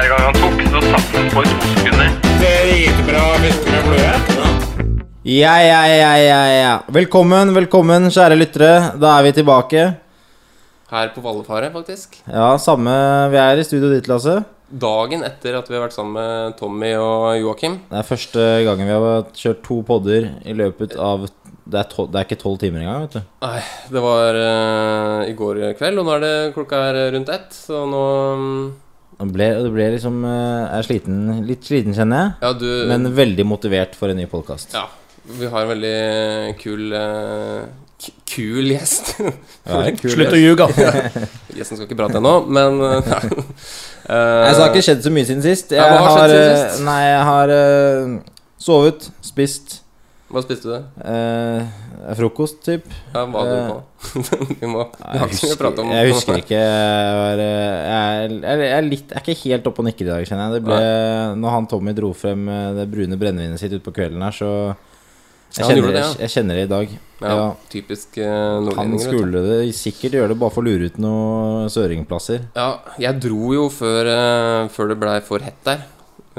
Fjerde gang han tok, så satt han på i to sekunder. Det er bra, med blod, Ja, ja, ja, ja, ja. Velkommen, velkommen, kjære lyttere. Da er vi tilbake. Her på Vallefare, faktisk. Ja, samme Vi er i studio ditt, Lasse. Dagen etter at vi har vært sammen med Tommy og Joakim. Det er første gangen vi har kjørt to podder i løpet av Det er, to, det er ikke tolv timer engang, vet du. Nei, det var uh, i går kveld, og nå er det klokka er rundt ett, så nå Det ble, det ble liksom eh, Jeg er sliten, litt sliten, kjenner jeg. Ja, du Men veldig motivert for en ny podkast. Ja. Vi har en veldig kul eh, k- Kul gjest. Ja, kul Slutt å gjest. ljuge. Gjesten skal ikke prate ennå, men eh, ja. Eh, Nei, så det har ikke skjedd så mye siden sist. Ja, Jeg hva har har, siden eh, sist? Nei, jeg har uh, sovet, spist Hva spiste du? eh, frokost, typ. Ja, hva hadde du på? vi må vi Jeg husker, om. jeg husker ikke Jeg, eh, jeg, er- jeg, er litt, jeg er ikke helt oppe og nikker i dag, kjenner jeg. Det ble, når han Tommy dro frem eh, det brune brennevinet sitt utpå kvelden her, så jeg Ja, kjenner, det, ja. jeg kjenner det i dag. Ja, Ja. Typisk eh, Han du. skulle det sikkert gjøre det bare for å lure ut noen søringplasser. Ja, jeg dro jo før, uh, før det blei for hett der.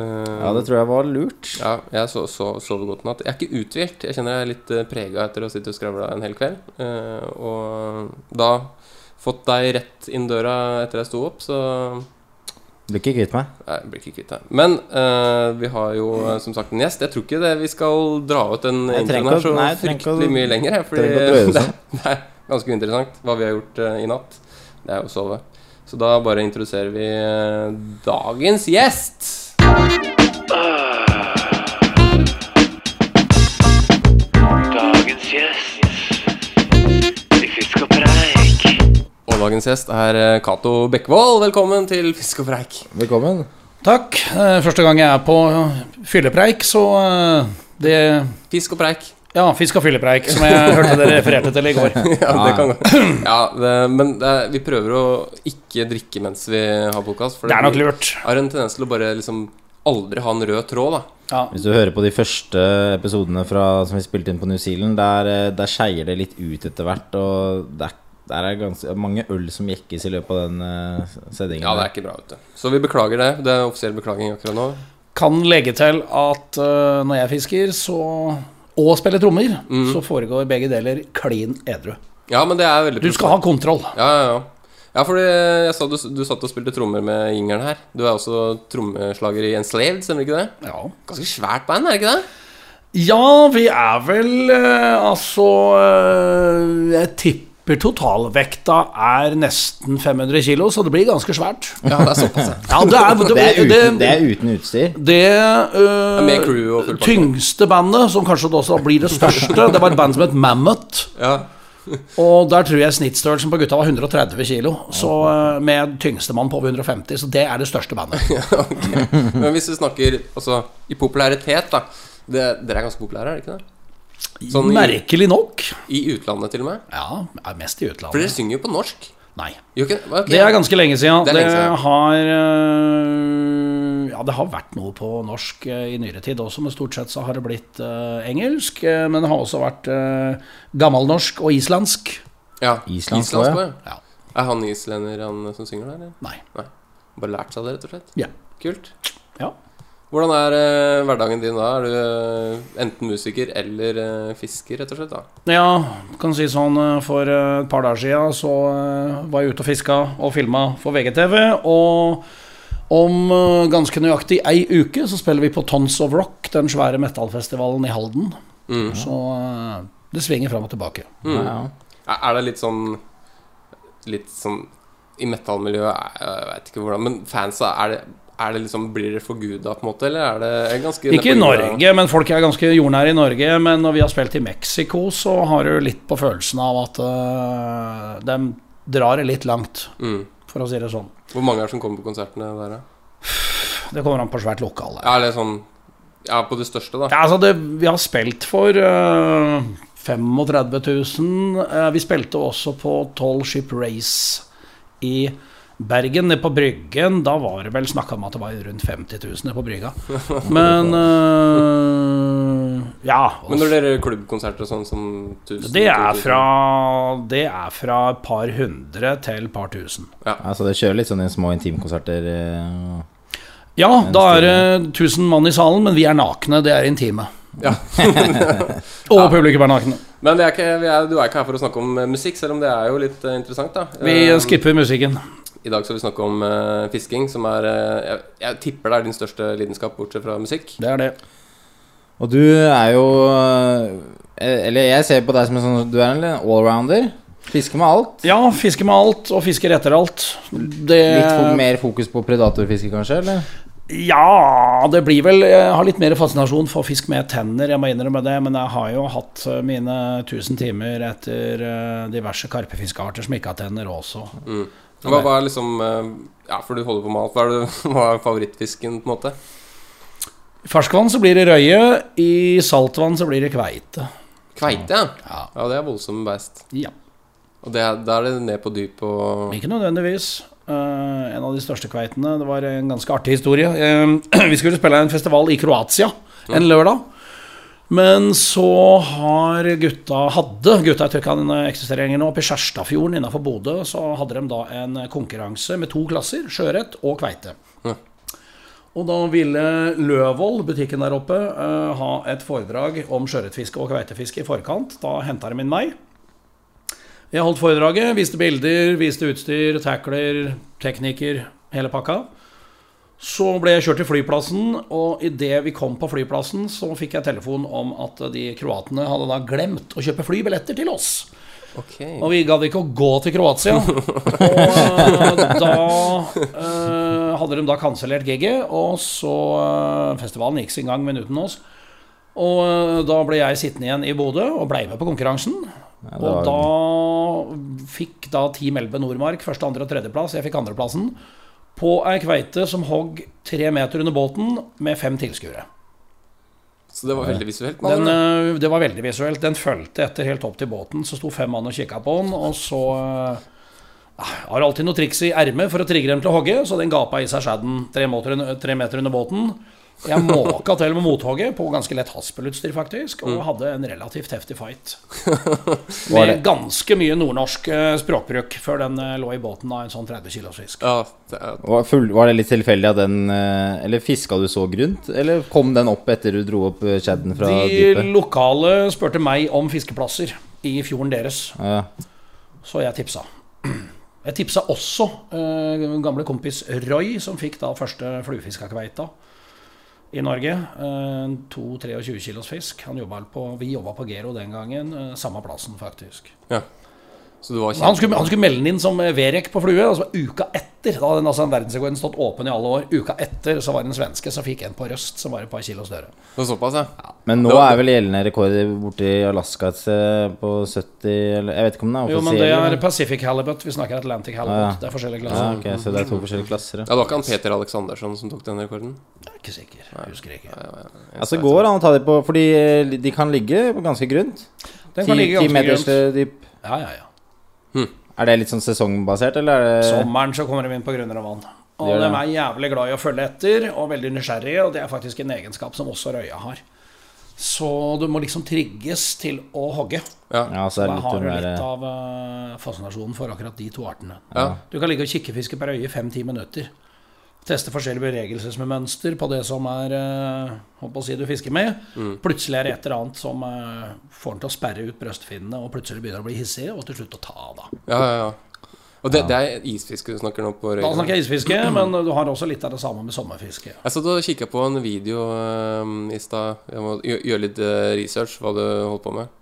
Eh, Ja, det tror jeg var lurt. Ja, jeg så so, sover godt natt. Jeg er ikke uthvilt. Jeg kjenner jeg er litt uh, prega etter å sitte og skravle en hel kveld. Eh, og da fått deg rett inn døra etter jeg sto opp, så Blir ikke kvitt meg. Nei, blir ikke kvitt deg. Men uh, vi har jo eh, som sagt en gjest. Jeg tror ikke det vi skal dra ut den introen her så nei, fryktelig å- mye lenger. Fordi det det, sånn. er ganske uinteressant hva vi har gjort uh, i natt. Det er jo å sove. Så da bare introduserer vi uh, dagens gjest. Dagens gjest i Fisk og Preik. Og dagens gjest er eh, Cato Bekkevold. Velkommen til Fisk og preik. Velkommen. Takk. Eh, Første gang jeg er på fyllepreik, så eh, det Fisk og preik. Ja, fisk og fyllepreik, som jeg hørte dere refererte til i går. Ja, det kan gå. Ja, det, men det, vi prøver å ikke drikke mens vi har podkast. Det er nok lurt. har en tendens til å bare liksom aldri ha en rød tråd, da. Ja. Hvis du hører på de første episodene fra, som vi spilte inn på New Zealand, der, eh, der skeier det litt ut etter hvert. Og der, der er ganske mange øl som jekkes i løpet av den uh, seddingen. Ja, det er ikke bra, vet du. Så vi beklager det. Det er offisiell beklaging akkurat nå. Kan legge til at uh, når jeg fisker, så og spiller trommer, Mm. så foregår begge deler klin edru. Ja, men det er veldig Du skal ha kontroll. Ja, ja, ja. Ja, fordi jeg sa du, du satt og spilte trommer med yngelen her. Du er også trommeslager i Enslaved, stemmer ikke det? Ja. Ganske svært band, er det ikke det? Ja, vi er vel eh, altså eh, Jeg tipper totalvekta er nesten 500 kilo, så det blir ganske svært. Ja, det er såpass. ja. Ja, det er, det, Det er uten, det, er uten utstyr. det pakke. tyngste bandet, som kanskje også blir det største, det var et band som het Mammoth. Ja. Og der tror jeg snittstørrelsen på gutta var 130 kilo. Så øh, med tyngstemann på over 150, så det er det største bandet. okay. Men hvis vi snakker altså, i popularitet, da. Det, dere er ganske populære, er det ikke det? Sånn i, Merkelig nok. I utlandet, til og med? Ja, mest i utlandet. For dere synger jo på norsk. Nei. Jo, okay. ok. Det er ganske lenge siden. Det Det, lenge siden. har øh, Ja, det har vært noe på norsk øh, i nyere tid også, men stort sett så har det blitt øh, engelsk. øh, Men det har også vært gammelnorsk og islandsk. ja. Islandsk Islandsk også, ja. Ja. Er han islender, han som synger der? Nei. Nei. Bare lært seg det, rett og slett? Ja. Kult. Ja. Hvordan er eh, hverdagen din da? Er du eh, enten musiker eller eh, fisker, rett og slett? da? Ja, kan si sånn For et par dager siden så var jeg ute og fiska og filma for VGTV. Og om øh, ganske nøyaktig ei uke så spiller vi på Tons of Rock, den svære metallfestivalen i Halden. Mm. Så øh, det svinger fram og tilbake. Mm. Ja, ja. Er det litt sånn Litt sånn I metallmiljøet Jeg veit vet ikke hvordan Men fansa, er det, er det liksom Blir det forguda, på en måte? Eller er det ganske Ikke i? Norge, men folk er ganske jordnære i Norge. Men når vi har spilt i Mexico, så har du litt på følelsen av at uh, de drar det litt langt, Mm. For å si det sånn. Hvor mange er det som kommer på konsertene der, da? Det kommer an på svært lokale. Ja, eller sånn Ja, på det største, da. Ja, altså det, vi har spilt for uh, 35 000. Uh, vi spilte også på Tall Ship Race i Bergen, nede på Bryggen. Da var det vel snakka om at det var rundt 50 000 nede på Brygga. Men eh, Ja. Men når dere klubbkonserter og sånn som 1000 det er fra Det er fra et par hundre til et par tusen. Ja, Altså det kjører litt sånne små intimkonserter. eh, Ja, da er det 1000 mann i salen, men vi er nakne. Det er intime. Ja. Og publikum er nakne. Men vi er ikke, vi er, du er ikke her for å snakke om eh, musikk, selv om det er jo litt eh, interessant, da. Vi skipper musikken. I dag skal vi snakke om uh, fisking, som er uh, jeg, jeg tipper det er din største lidenskap, bortsett fra musikk. Det er det. Og du er jo eh, Eller jeg ser på deg som en sånn Du er en allrounder. Fisker med alt. Ja, fisker med alt, og fisker etter alt. Det Litt mer fokus på predatorfiske, kanskje? Eller? Ja, det blir vel Jeg har litt mer fascinasjon for fisk med tenner, jeg må innrømme det. Men jeg har jo hatt eh, mine 1000 timer etter eh, diverse karpefiskearter som ikke har tenner også. Mm. Hva er liksom eh, Ja, for du holder på med alt. Hva er, det, hva er favorittfisken, på en måte? I ferskvann så blir det røye, i saltvann så blir det kveite. Kveite, ja. Ja. Det er voldsomme beist. ja. Og det, da er det ned på dyp og Ikke nødvendigvis. Uh, en av de største kveitene. Det var en ganske artig historie. Uh, vi skulle spille en festival i Kroatia en lørdag. Men så har gutta hadde gutta i Tyrkia eksisterer lenger nå. Oppe i Skjerstadfjorden innafor Bodø så hadde de da en konkurranse med to klasser, sjøørret og kveite. Og da ville Løvold, butikken der oppe, eh, ha et foredrag om sjøørretfiske og kveitefiske i forkant. Da henta de inn meg. Jeg holdt foredraget, viste bilder, viste utstyr, tackler, teknikker, hele pakka. Så ble jeg kjørt til flyplassen, og idet vi kom på flyplassen, så fikk jeg telefon om at de kroatene hadde da glemt å kjøpe flybilletter til oss. Ok. Og vi gadd ikke å gå til Kroatia. Og eh, da eh, hadde de da kansellert giget, og så eh, Festivalen gikk sin gang, men uten oss. Og eh, da ble jeg sittende igjen i Bodø og ble med på konkurransen. det Og da fikk da Team Elbe Nordmark første, andre og tredjeplass. Jeg fikk andreplassen. På ei kveite som hogg tre meter under båten med fem tilskuere. Så det var veldig visuelt? Den, eh, det var veldig visuelt. Den fulgte etter helt opp til båten. Så sto fem mann og kikka på den, og så eh, Jeg har alltid noe triks i ermet for å trigge dem til å hogge, så den gapa i seg skjadden tre, tre meter under båten. Jeg måka til med mothogget på ganske lett haspelutstyr, faktisk, og hadde en relativt heftig fight. Med ganske mye nordnorsk eh, språkbruk før den eh, lå i båten av en sånn 30 kilos fisk. Ja, det er, Var, full, var det litt tilfeldig at den eh, Eller fiska du så grunt? Eller kom den opp etter du dro opp shadden fra De dypet? lokale spurte meg om fiskeplasser i fjorden deres. Ja. Så jeg tipsa. Jeg tipsa også eh, gamle kompis Roy, som fikk da første fluefiskakveita i Norge. Eh, to 23 kilos fisk. Han jobbet på, vi jobba på Gero den gangen. eh, samme plassen, faktisk. ja. Så du var Han skulle, han skulle melde den inn som eh, Verek på flue. Altså uka etter. Da hadde den altså, verdensrekorden stått åpen i alle år. Uka etter så var det en svenske som fikk en på røst som var et par kilo større. Det såpass, ja. Men nå er vel gjeldende rekord borte i Alaska på 70 eller Jeg vet ikke om den er Jo, men det er? Pacific halibut. Vi snakker Atlantic halibut. Ah, ja. Det er forskjellige ja, klasser. ok, Så det er to forskjellige klasser, ja. Ja, Det var ikke han Peter Aleksandersson som tok den rekorden? Jeg er ikke sikker. Jeg husker ikke. Altså går an å ta dem på Fordi eh, de kan ligge ganske grunt. Den kan ligge ganske grunt. eh, dyp. Ja, ja, ja. Er det litt sånn sesongbasert, eller er det Sommeren så kommer de inn på grunner og vann. Og de er jævlig glad i å følge etter, og veldig nysgjerrige, og det er faktisk en egenskap som også røya har. Så du må liksom trigges til å hogge. Ja. Ja, så er Da det litt har du litt eh, av eh, fascinasjonen for akkurat de to artene. ja. Du kan ligge og kikkefiske på røye i fem-ti minutter. Teste forskjellige bevegelsesmønster på det som er eh, holdt på å si du fisker med. Mm. Plutselig er det et eller annet som eh, får den til å sperre ut brøstfinnene, og plutselig begynner å bli hissig, og til slutt å ta av. da. ja, ja, ja. Og det, det er isfiske du snakker nå på Da snakker jeg isfiske, men du har også litt av det samme med sommerfiske. Jeg satt og kikka på en video um, i stad. Jeg må gjøre litt research hva du holdt på med.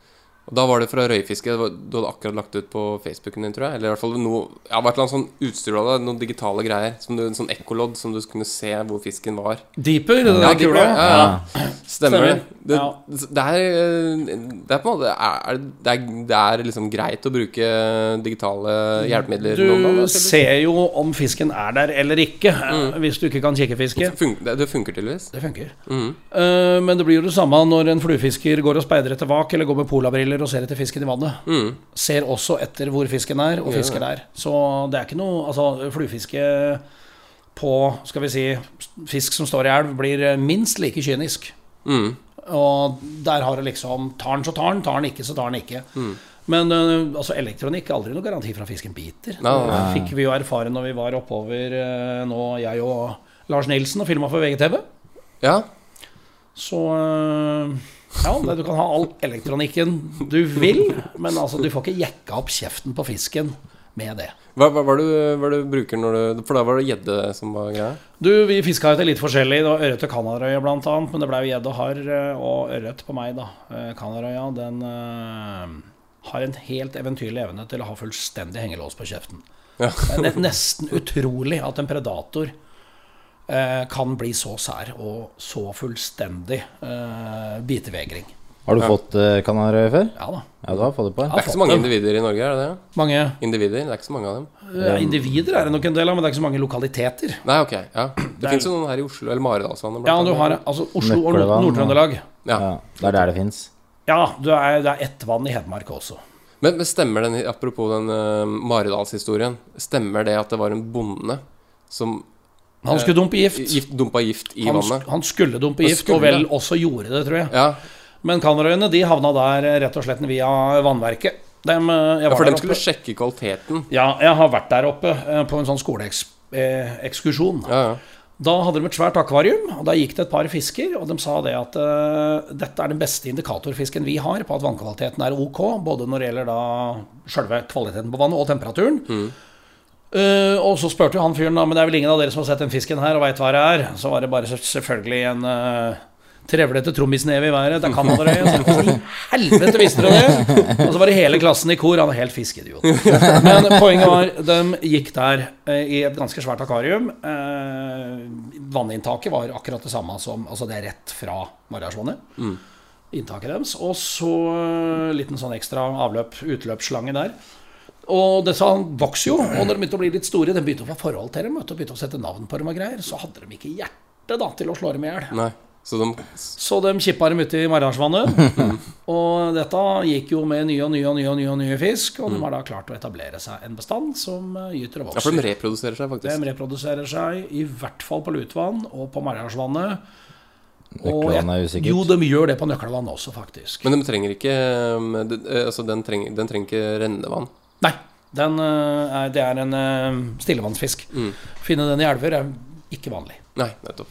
Og Da var det fra røyfiske. Det var, du hadde akkurat lagt ut på Facebooken din, tror jeg. Eller i hvert fall noe Ja, et eller annet sånn utstyr du hadde. Noen digitale greier. Som du, en sånn ekkolodd som du kunne se hvor fisken var. Deeper, det Ja, deeper, ja, ja. Stemmer. Stemmer. Det, det, er, det er på en måte er, det, er, det er liksom greit å bruke digitale hjelpemidler. noen ganger, Du tydeligvis. ser jo om fisken er der eller ikke, mm. hvis du ikke kan kikkefiske. Fun det funker tydeligvis. Det funker. Mm. Uh, men det blir jo det samme når en fluefisker går og speider etter vak, eller går med polabriller og ser etter fisken i vannet. Mm. Ser også etter hvor fisken er, og fisker der. Så det er ikke noe Altså, fluefiske på, skal vi si, fisk som står i elv, blir minst like kynisk. Mm. Og der har det liksom Tar den, så tar den. Tar den ikke, så tar den ikke. Men øh, altså, elektronikk aldri noe garanti for at fisken biter. No, Det fikk vi jo erfare når vi var oppover øh, nå, jeg og Lars Nilsen, og filma for VGTV. Ja. Så øh, ja, du kan ha all elektronikken du vil, men altså, du får ikke jekka opp kjeften på fisken med det. Hva, hva, hva, du, hva du bruker når du For da var det gjedde som var greia? Du, vi fiska etter litt forskjellig. Det var ørret og Kanarøya blant annet, men det ble jo gjedde og harr øh, og ørret på meg, da. Kanarøya, den uh, har en helt eventyrlig evne til å ha fullstendig hengelås på kjeften. Ja. Det er nesten utrolig at en predator eh, kan bli så sær og så fullstendig eh, bitevegring. Har du fått uh, Kanarøy før? Ja da. Ja, du har fått det på? Det er ikke så mange individer i Norge, er det det? Mange Individer? Det er ikke så mange av dem. Ja, individer er det nok en del av, men det er ikke så mange lokaliteter. Nei, ok. ja Det, er- finnes jo noen her i Oslo, eller Maridalsvannet. Ja, du har altså Oslo og Nord-Trøndelag. Ja. Ja, det er der det fins. Ja, du er, det er ett vann i Hedmark også. Men, men stemmer den, apropos den uh, Maridalshistorien, stemmer det at det var en bonde som Han skulle dumpe gift. gift, dumpa gift i Han, vannet? han skulle dumpe Han gift, skulle og vel også gjorde det, tror jeg. Ja, Men Canarøyene de havna der eh, rett og slett via vannverket. Dem, eh, ja, for de skulle sjekke kvaliteten. Ja, jeg har vært der oppe eh, på en sånn skoleekskursjon. Ja, ja. Da hadde de et svært akvarium, og da gikk det et par fisker, og de sa det at eh, dette er den beste indikatorfisken vi har på at vannkvaliteten er ok, både når det gjelder da sjølve kvaliteten på vannet og temperaturen. Eh, og så spurte jo han fyren da, men det er vel ingen av dere som har sett den fisken her og veit hva det er. Så var det bare selvfølgelig en uh, trevlete trommisneve i været. Det kan dere. Så, helvete visste dere det! Og så var det hele klassen i kor. Han er helt fiskeidiot. Men poenget var, de gikk der uh, i et ganske svært akvarium. Vanninntaket var akkurat det samme som Altså, det er rett fra Maridalsvannet. Inntaket deres. Og så uh, liten sånn ekstra avløp, utløpsslange der. Og disse vokser jo, og når de begynte å bli litt store, de begynte å få forhold til dem, og begynte å sette navn på dem og greier, så hadde de ikke hjerte da til å slå dem i hjel. Så de Så de kippa dem uti Maridalsvannet. og dette gikk jo med nye og nye og nye og nye, nye fisk, og de har da klart å etablere seg en bestand som eh, gyter og vokser. Ja, for de reproduserer seg faktisk. De reproduserer seg i hvert fall på Lutvann og på Maridalsvannet. Og er jeg- usikkert. Jo, de gjør det på Nøklevann også, faktisk. Men de trenger ikke det- eh, Altså, den trenger, den trenger ikke rennevann. Nei, den, eh, er, det er en eh, stillevannsfisk. Mm. Finne den i elver er ikke vanlig. Nei, nettopp.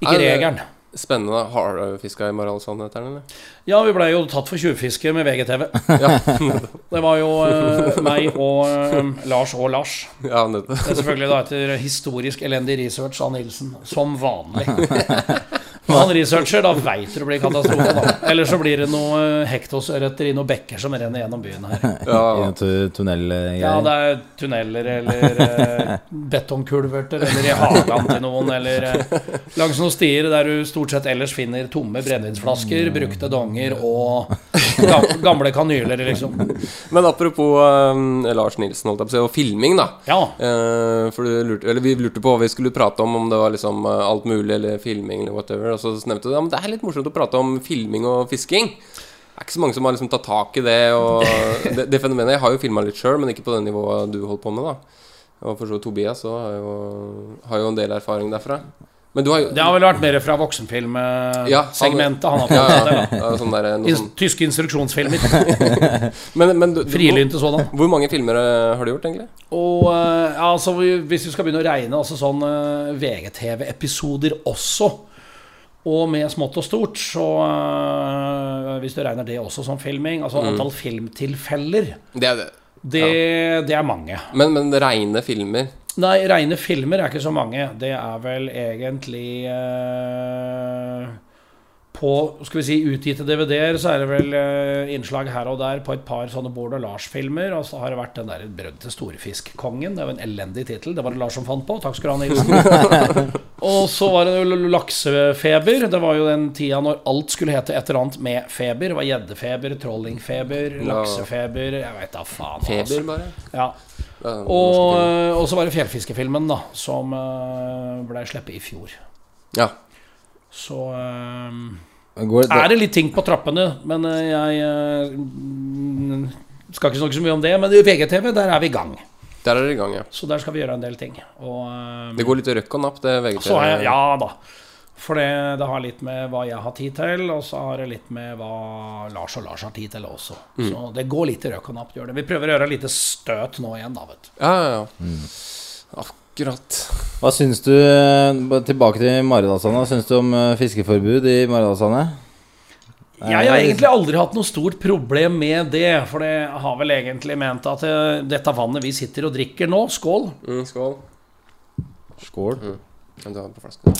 Ikke Er regelen. Spennende. Har du fiska i Maridalsvannet, den? eller? Ja, vi blei jo tatt for tjuvfiske med VGTV. Det var jo eh, meg og eh, Lars og Lars. ja. Det er selvfølgelig da etter historisk elendig research av Nilsen, som vanlig. Når han researcher, da veit du det blir katastrofe. da Eller så blir det noe eh, hektosørreter i noen bekker som renner gjennom byen her. I Ja, Ja, det er tunneler eller eh, betongkulverter, eller i hagen til noen, eller eh, langs noen stier der du stort sett ellers finner tomme brennevinsflasker, brukte donger og gamle kanyler, liksom. Men apropos eh, Lars Nilsen holdt jeg på å si, og filming, da. Ja. Eh, for du lurte, eller vi lurte på hva vi skulle prate om, om det var liksom eh, alt mulig, eller filming, eller whatever. Og så nevnte du ja, men det er litt morsomt å prate om filming og fisking. Det er ikke så mange som har liksom tatt tak i det. Og det, det fenomenet Jeg har jo filma litt sjøl, men ikke på det nivået du holdt på med. da Og for så vidt Tobias òg har jo, har jo en del erfaring derfra. Men du har jo Det har vel vært mer fra Ja, voksenfilmsegmentet han har ja, tatt ja, ja, sånn der, sånn. Tyske instruksjonsfilmer. Men, men du, Frilynte sådan. hvor mange filmer eh, har du gjort, egentlig? Og eh, altså, hvis vi skal begynne å regne altså sånn eh, VGTV-episoder også, og med smått og stort, så eh, Hvis du regner det også som filming, altså antall filmtilfeller, Det er det. det, det er mange. Men, men reine filmer Nei, reine filmer er ikke så mange. Det er vel egentlig eh, på skal vi si, utgitte DVD-er så er det vel eh, innslag her og der på et par sånne Bård og Lars-filmer. Og så har det vært den der 'Brød til storfiskkongen'. Det er jo en elendig tittel. Det var det Lars som fant på. Takk skal du ha, Nilsen. og så var det jo laksefeber. Det var jo den tida når alt skulle hete et eller annet med feber. Det var gjeddefeber, trollingfeber, laksefeber Jeg veit da faen. Feber, altså. bare. Ja. Er en Og, og så var det Fjellfiskefilmen, da, som uh, blei sluppet i fjor. Ja. Så eh, Går, er det litt ting på trappene, men eh, jeg eh, mm, skal ikke snakke så mye om det. Men i VGTV, der er vi i gang. Der er det i gang, ja. Så der skal vi gjøre en del ting. Og Det går litt røkk og napp, det VGTV. så jeg, Ja da. For det, det har litt med hva jeg har tid til, og så har det litt med hva Lars og Lars har tid til også. Mm. Så det går litt i røk og napp. Vi prøver å gjøre lite støt nå igjen, da, vet du. Ja, ja, ja. Akkurat. Hva syns du eh, Tilbake til Maridalsane. Hva syns du om eh, fiskeforbud i Maridalsane? Jeg har egentlig aldri hatt noe stort problem med det. For det har vel egentlig ment at eh, dette vannet vi sitter og drikker nå, skål, Mm, skål. Skål. Mm. flasken?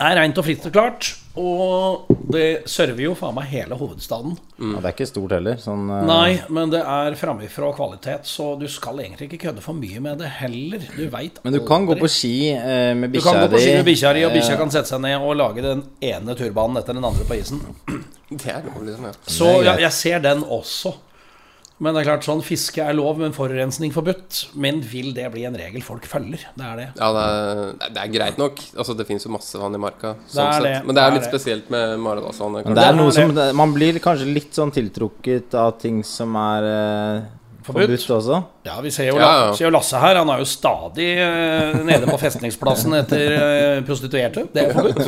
er rent og fritt og klart. Og det server jo faen meg hele hovedstaden. Ja, det er ikke stort heller. Sånn, uh... Nei, men det er framifrå kvalitet, så du skal egentlig ikke kødde for mye med det heller. Du veit Men du kan gå på ski uh, med Du kan gå på ski med bikkja di, og Eh, bikkja kan sette seg ned og lage den ene turbanen etter den andre på isen. Det er lov, liksom. ja Så ja, jeg ser den også. Men det er klart sånn fiske er lov, men forurensning forbudt. Men vil det bli en regel folk følger? Det er det. Ja, det er, det er greit nok. Altså, det fins jo masse vann i marka. Sånn det sett. det, Men det er det litt spesielt med Maridalsvannet. Men det er Det er noe som Man blir kanskje litt sånn tiltrukket av ting som er eh, Forbudt. forbudt også. Ja, vi ser jo, Ja, ja. ser jo Lasse her. Han er jo stadig uh, nede på festningsplassen etter uh, prostituerte. Det er forbudt.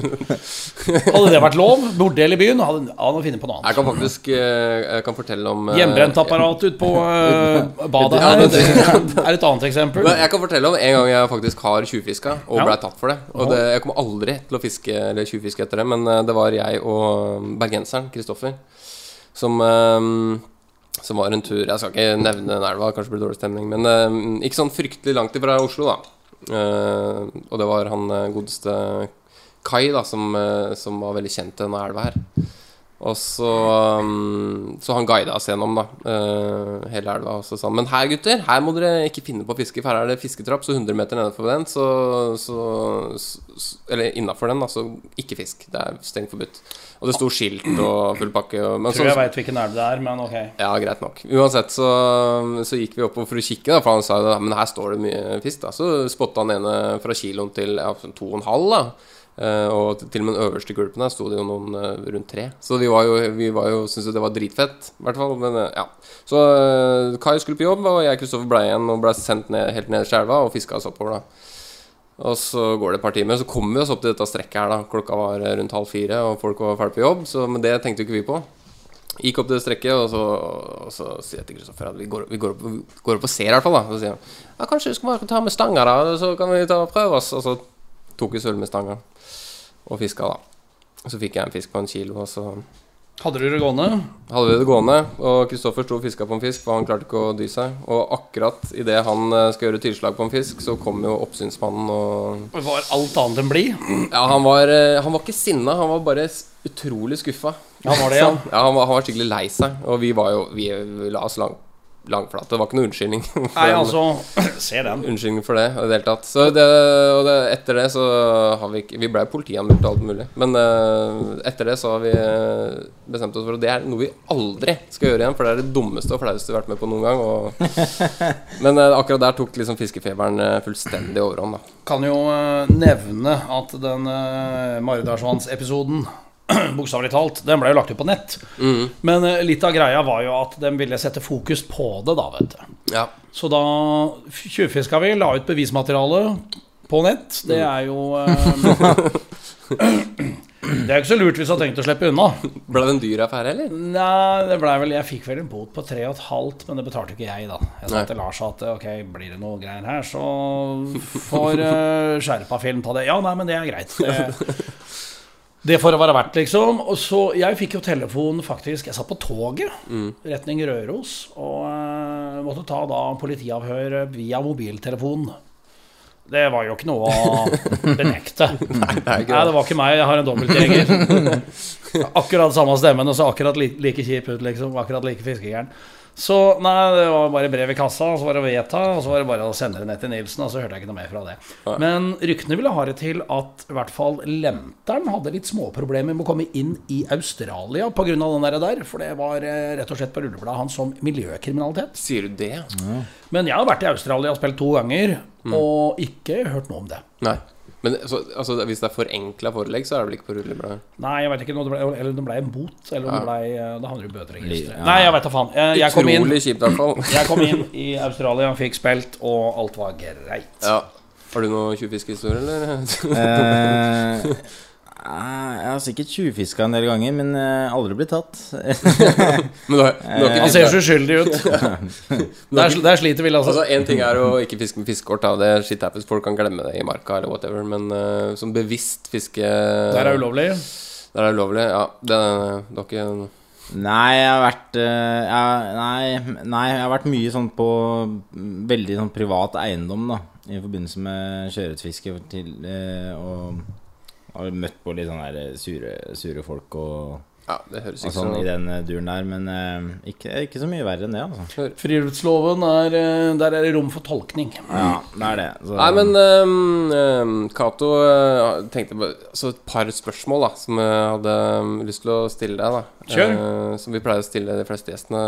Hadde det vært lov, bordell i byen, hadde han funnet på noe annet. Jeg kan faktisk eh, Jeg kan fortelle om uh, Hjemmebrentapparat ut på badet her det- er et annet eksempel. Men jeg kan fortelle om en gang jeg faktisk har tjuvfiska og ble tatt for det. Og det, Jeg kommer aldri til å fiske eller tjuvfiske etter det, men det var jeg og bergenseren Kristoffer som som var en tur Jeg skal ikke nevne den elva, kanskje blir dårlig stemning, men eh, ikke sånn fryktelig langt ifra Oslo, da. Eh, og det var han eh, godeste Kai, da, som, eh, som var veldig kjent til denne elva her. Og så um, Så han guida oss gjennom da eh, hele elva. Og så sa han Men her, gutter, her må dere ikke finne på å fiske, for her er det fisketrapp, så 100 meter nedenfor den, så, så, så Eller innafor den, da, så ikke fisk. Det er strengt forbudt. Og det sto skilt og full pakke. Og, men Tror jeg veit hvilken elv det er, men ok. ja, greit nok. Uansett så, så gikk vi opp for å kikke, da, for han sa jo men her står det mye fisk. da Så spotta han ene fra kiloen til ja, sånn to og en halv. da og til og med den øverste gulpen der sto det jo noen eh, rundt tre. Så vi var jo, vi var jo syntes det var dritfett, i hvert fall. Men eh, ja. Så eh, Kai skulle på jobb, og jeg og Kristoffer ble igjen og ble sendt ned, helt ned i elva og fiska oss oppover. da og så går det et par timer, så kommer vi oss opp til dette strekket her. da Klokka var eh, rundt halv fire, og folk var ferdig på jobb. Så, men det tenkte jo ikke vi på. Gikk opp til det strekket, og så, og så sier jeg til Kristoffer at vi går, vi, går opp, vi går opp og ser, i hvert fall. da Så sier han ja, kanskje vi skal bare ta med stanga, da, så kan vi ta og prøve oss. Og så tok vi sølv med stanga og fiska, da. Så fikk jeg en fisk på en kilo, og så Hadde du det gående? hadde vi det gående. Og Kristoffer sto og fiska på en fisk, for han klarte ikke å dy seg. Og akkurat idet han eh, skal gjøre tilslag på en fisk, så kom jo oppsynsmannen og Var alt annet enn blid? Ja, han var, eh, han var ikke sinna, han var bare utrolig skuffa. Han var det, ja. ja han, var, han var skikkelig lei seg. Og vi var jo Vi, la oss lang, langflate. Det var ikke noen unnskyldning. Nei, altså Se den. Unnskyldning for det i det hele tatt. Så det, og det, etter det så har vi ikke Vi ble politianmeldt og alt mulig. Men uh, etter det så har vi eh, bestemt oss for at det er noe vi aldri skal gjøre igjen. For det er det dummeste og flaueste vi har vært med på noen gang. Og, men uh, akkurat der tok liksom fiskefeberen fullstendig overhånd, da. Kan jo nevne at den uh, Maridalsvanns-episoden Bokstavelig talt. Den ble jo lagt ut på nett. Men eh, litt av greia var jo at de ville sette fokus på det, da, vet du. Ja. Så da tjuvfiska vi, la ut bevismateriale på nett. Det er jo eh, Det er jo ikke så lurt hvis du har tenkt å slippe unna. Ble det en dyr affære, eller? Nei, det ble vel Jeg fikk vel en bot på tre og et halvt, men det betalte ikke jeg, da. Jeg sa til Lars at ok, blir det noe greier her, så får uh, skjerpa film ta det. Ja, nei, men det er greit. Det, det får det være verdt, liksom. Og så Jeg fikk jo telefon, faktisk. Jeg satt på toget, retning Røros, og uh, måtte ta da politiavhør via mobiltelefon. Det var jo ikke noe å benekte. Nei, det Nei, det. var ikke meg. Jeg har en dobbeltgjenger. Akkurat samme stemmen, og så akkurat like kjip ut, liksom. Akkurat like fiskegæren. Så nei, det var bare brev i kassa, og så var det å vedta, og så var det bare å sende det ned til Nilsen, og så hørte jeg ikke noe mer fra det. Men ryktene ville ha det til at i hvert fall Lenteren hadde litt småproblemer med å komme inn i Australia pga. den der der, for det var eh, rett og slett på rullebladet hans som miljøkriminalitet. Sier du det? Men jeg har vært i Australia og spilt to ganger, og ikke hørt noe om det. Nei. Men så, altså, hvis det er forenkla forelegg, så er det vel ikke på rullebladet? Nei, jeg vet ikke det ble, eller det ble en bot, eller om det ble eh, Da handler det om bøteregisteret. Ja. Nei, jeg vet da faen. Jeg, jeg, kom inn, kjipt, jeg kom inn i Australia, fikk spilt, og alt var greit. Ja. Har du noe tjuvfiskehistorie, eller? Eh, nei, jeg har sikkert tjuvfiska en del ganger, men eh, aldri blitt tatt. Men du har, du har ikke Han ser så uskyldig ut. Der, der sliter vi, altså. Altså, En ting er å ikke fiske med fiskekort. Det er shit happens, Folk kan glemme det i marka eller whatever. Men uh, som bevisst fiske Der er ulovlig. Der er det ulovlig. Ja, det, det var ikke Nei, jeg har vært eh, jeg, nei, nei, jeg har vært mye sånn på veldig sånn privat eiendom, da. I forbindelse med sjøørretfiske til eh, Og har møtt på litt sånn der sure, sure folk og, Ja, det høres ikke sånn i så den eh, duren der. Men eh, ikke, ikke så mye verre enn det, altså. Friluftsloven er eh, Der er det rom for tolkning. Ja, det er det. Så, Nei, men ehm, Cato eh, tenkte på altså et par spørsmål da som jeg hadde ehm, lyst til å stille deg. da Kjør. Uh, Som vi pleier å stille de fleste gjestene.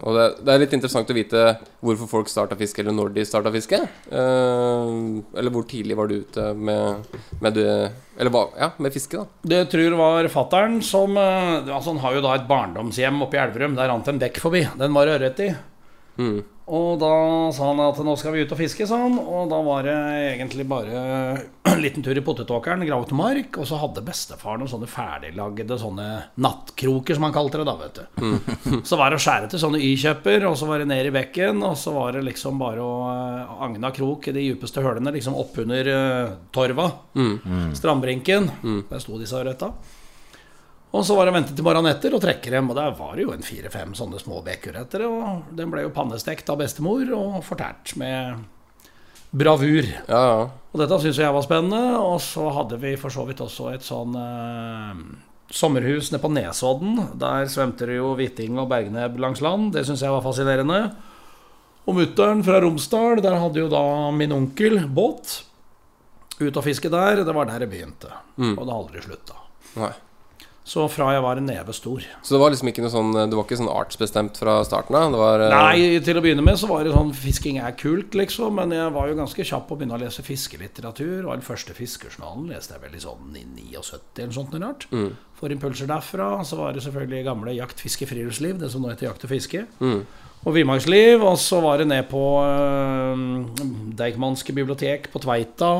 Og det, det er litt interessant å vite hvorfor folk starta fiske, eller når de starta fiske. Uh, eller hvor tidlig var du ute med, med det Eller hva, ja, med fiske, da. Det tror var fattern som eh, Altså Han har jo da et barndomshjem oppe i Elverum. Der rant en bekk forbi. Den var ørret i. Mm. Og da sa han at nå skal vi ut og fiske, sa han. Og da var det egentlig bare en liten tur i potetåkeren, grave til mark. Og så hadde bestefar noen sånne ferdiglagde sånne nattkroker, som han kalte det da, vet du. Så var det å skjære til sånne Y-kjøper, og så var det ned i bekken. Og så var det liksom bare å eh, agne av krok i de djupeste hølene, liksom oppunder uh, torva. Strandbrinken. Der sto disse ørreta. Og så var det å vente til morgenen etter og trekke dem. Og der var det jo en fire-fem sånne små bekkurretter. Og den ble jo pannestekt av bestemor og fortært med bravur. Ja, ja. Og dette syntes jeg var spennende. Og så hadde vi for så vidt også et sånn eh, sommerhus nede på Nesodden. Der svømte det jo hvitting og bergnebb langs land. Det syntes jeg var fascinerende. Og mutter'n fra Romsdal, der hadde jo da min onkel båt. Ut og fiske der. Det var der det begynte. Og det har aldri slutta. Så fra jeg var en neve stor. Så det var liksom ikke noe sånn Det var ikke sånn artsbestemt fra starten av? Eh, Nei, til å begynne med så var det sånn Fisking er kult, liksom. Men jeg var jo ganske kjapp på å begynne å lese fiskelitteratur. Og den første fiskejournalen leste jeg vel i sånn i 79 eller sånt noe rart. Får impulser derfra. Så var det selvfølgelig gamle Jakt, fiske, friluftsliv, det som nå heter Jakt og fiske. Og Villmarksliv. Og så var det ned på øh, Deichmanske bibliotek på Tveita.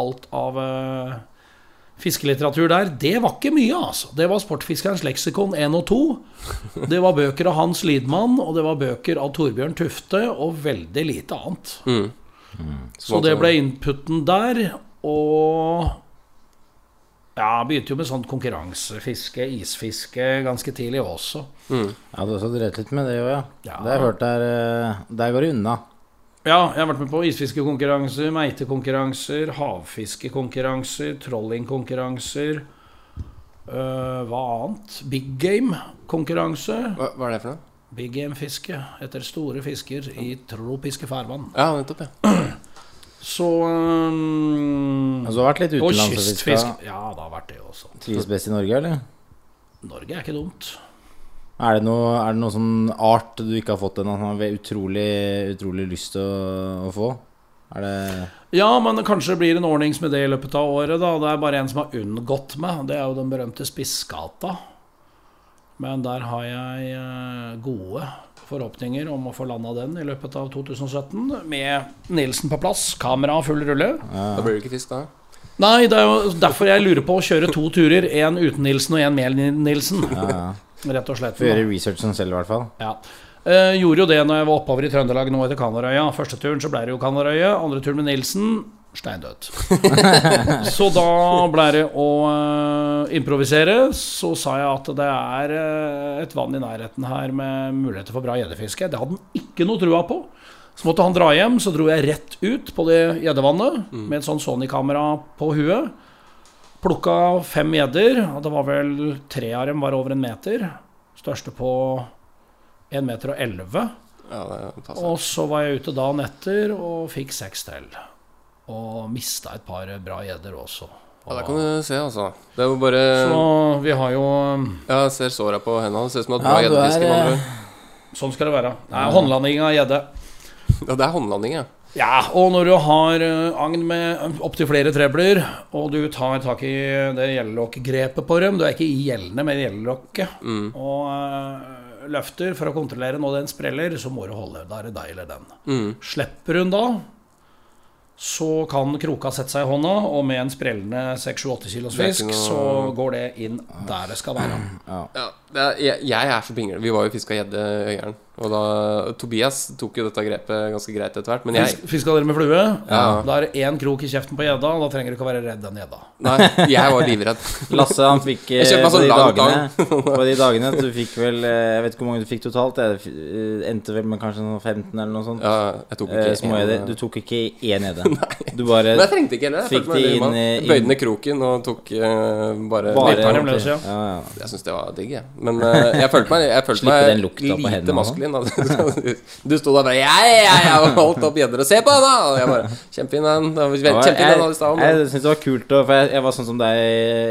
Alt av øh, fiskelitteratur der. Det var ikke mye, altså. Det var Sportfiskerens leksikon 1 og 2. Det var bøker av Hans Lidmann, og det var bøker av Torbjørn Tufte, og veldig lite annet. Så det ble inputen der, og ja, begynte jo med sånn konkurransefiske, isfiske, ganske tidlig også. Ja, du har også drevet litt med det òg, ja. Ja. Det har jeg hørt der eh, Der går det unna. Ja, jeg har vært med på isfiskekonkurranser, meitekonkurranser, havfiskekonkurranser, trollingkonkurranser. øh, hva annet? Big game-konkurranse. hva, hva er det for noe? Big game-fiske etter store fisker i tropiske farvann. Ja, nettopp, ja. Så um, Altså, du har vært litt utenlands og. Ja, det har vært det også. Trives best i Norge, eller? Norge er ikke dumt. Er det noe, er det noe sånn art du ikke har fått ennå, som har utrolig, utrolig lyst til å, å få? Er det Ja, men kanskje det blir en ordnings med det i løpet av året. da Det er bare en som har unngått meg. Det er jo den berømte Spissgata. Men der har jeg eh, gode forhåpninger om å få landa den i løpet av 2017. Med Nilsen på plass, kamera full rulle. Da blir det ikke fisk, da. Nei, det er jo derfor jeg lurer på å kjøre to turer. Én uten Nilsen og én med Nilsen. Ja, ja. Rett og slett. Gjøre researchen selv, i hvert fall. Ja. Eh, gjorde jo det når jeg var oppover i Trøndelag nå etter Kanarøya. Første turen så ble det jo Kanarøya. Andre turen med Nilsen steindødt. så da ble det å eh, improvisere. Så sa jeg at det er eh, et vann i nærheten her med muligheter for bra gjeddefiske. Det hadde han ikke noe trua på. Så måtte han dra hjem, så dro jeg rett ut på det gjeddevannet med et sånn Sony-kamera på huet. Plukka fem gjedder, og det var vel tre av dem var over en meter. Største på 1 meter og 11. Ja. Og så var jeg ute dagen etter og fikk seks til. Og mista et par bra gjedder også. Ja, der kan du se, altså. Det er jo bare Så vi har jo Ja, jeg ser såra på. Det ser ut som du Ja, bra gjeddefiske. er, med andre eh. Sånn skal det være. Det er håndlanding av gjedde. Ja, det er håndlanding, ja. Ja, og når du har eh, agn med opptil flere trebler, og du tar tak i det gjeldelokk-grepet på dem Du er ikke i gjeldene, med gjeldelokket. Og uh, løfter for å kontrollere når den spreller, så må du holde. Da er det deg eller den. Mm. Slipper hun da, så kan kroka sette seg i hånda, og med en sprellende 6-8 kilos fisk, noe- så går det inn der det skal være. Ja, er, jeg, jeg er så pingle. Vi var jo fiska gjedde i Øyeren. Og da Tobias tok jo dette grepet ganske greit etter hvert. Men jeg Fisk, fiska dere med flue? Ja. Da er det én krok i kjeften på gjedda, og da trenger du ikke å være redd den gjedda. Nei, jeg var livredd. Lasse han fikk eh, Jeg kjøpte meg på, langt de dagene, på de dagene Du fikk vel eh, Jeg vet ikke hvor mange du fikk totalt. Jeg eh, endte vel med kanskje sånn 15 eller noe sånt. Ja, jeg tok Eh, ikke små en- Du tok ikke én gjedde. Du bare Men jeg trengte ikke heller. Jeg de inn, eh, Jeg bøyde ned kroken og tok uh, bare, bare ja. ja, ja. Jeg syns det var digg, jeg. Men uh, jeg følte meg, jeg følte meg lite maskulin. Du sto der bare Ja, ja, ja, og holdt opp gjedder og se på henne! da! Og jeg bare Kjempefin den. Kjempefin den i stad. jeg, jeg syns det var kult, og- for jeg, jeg var sånn som deg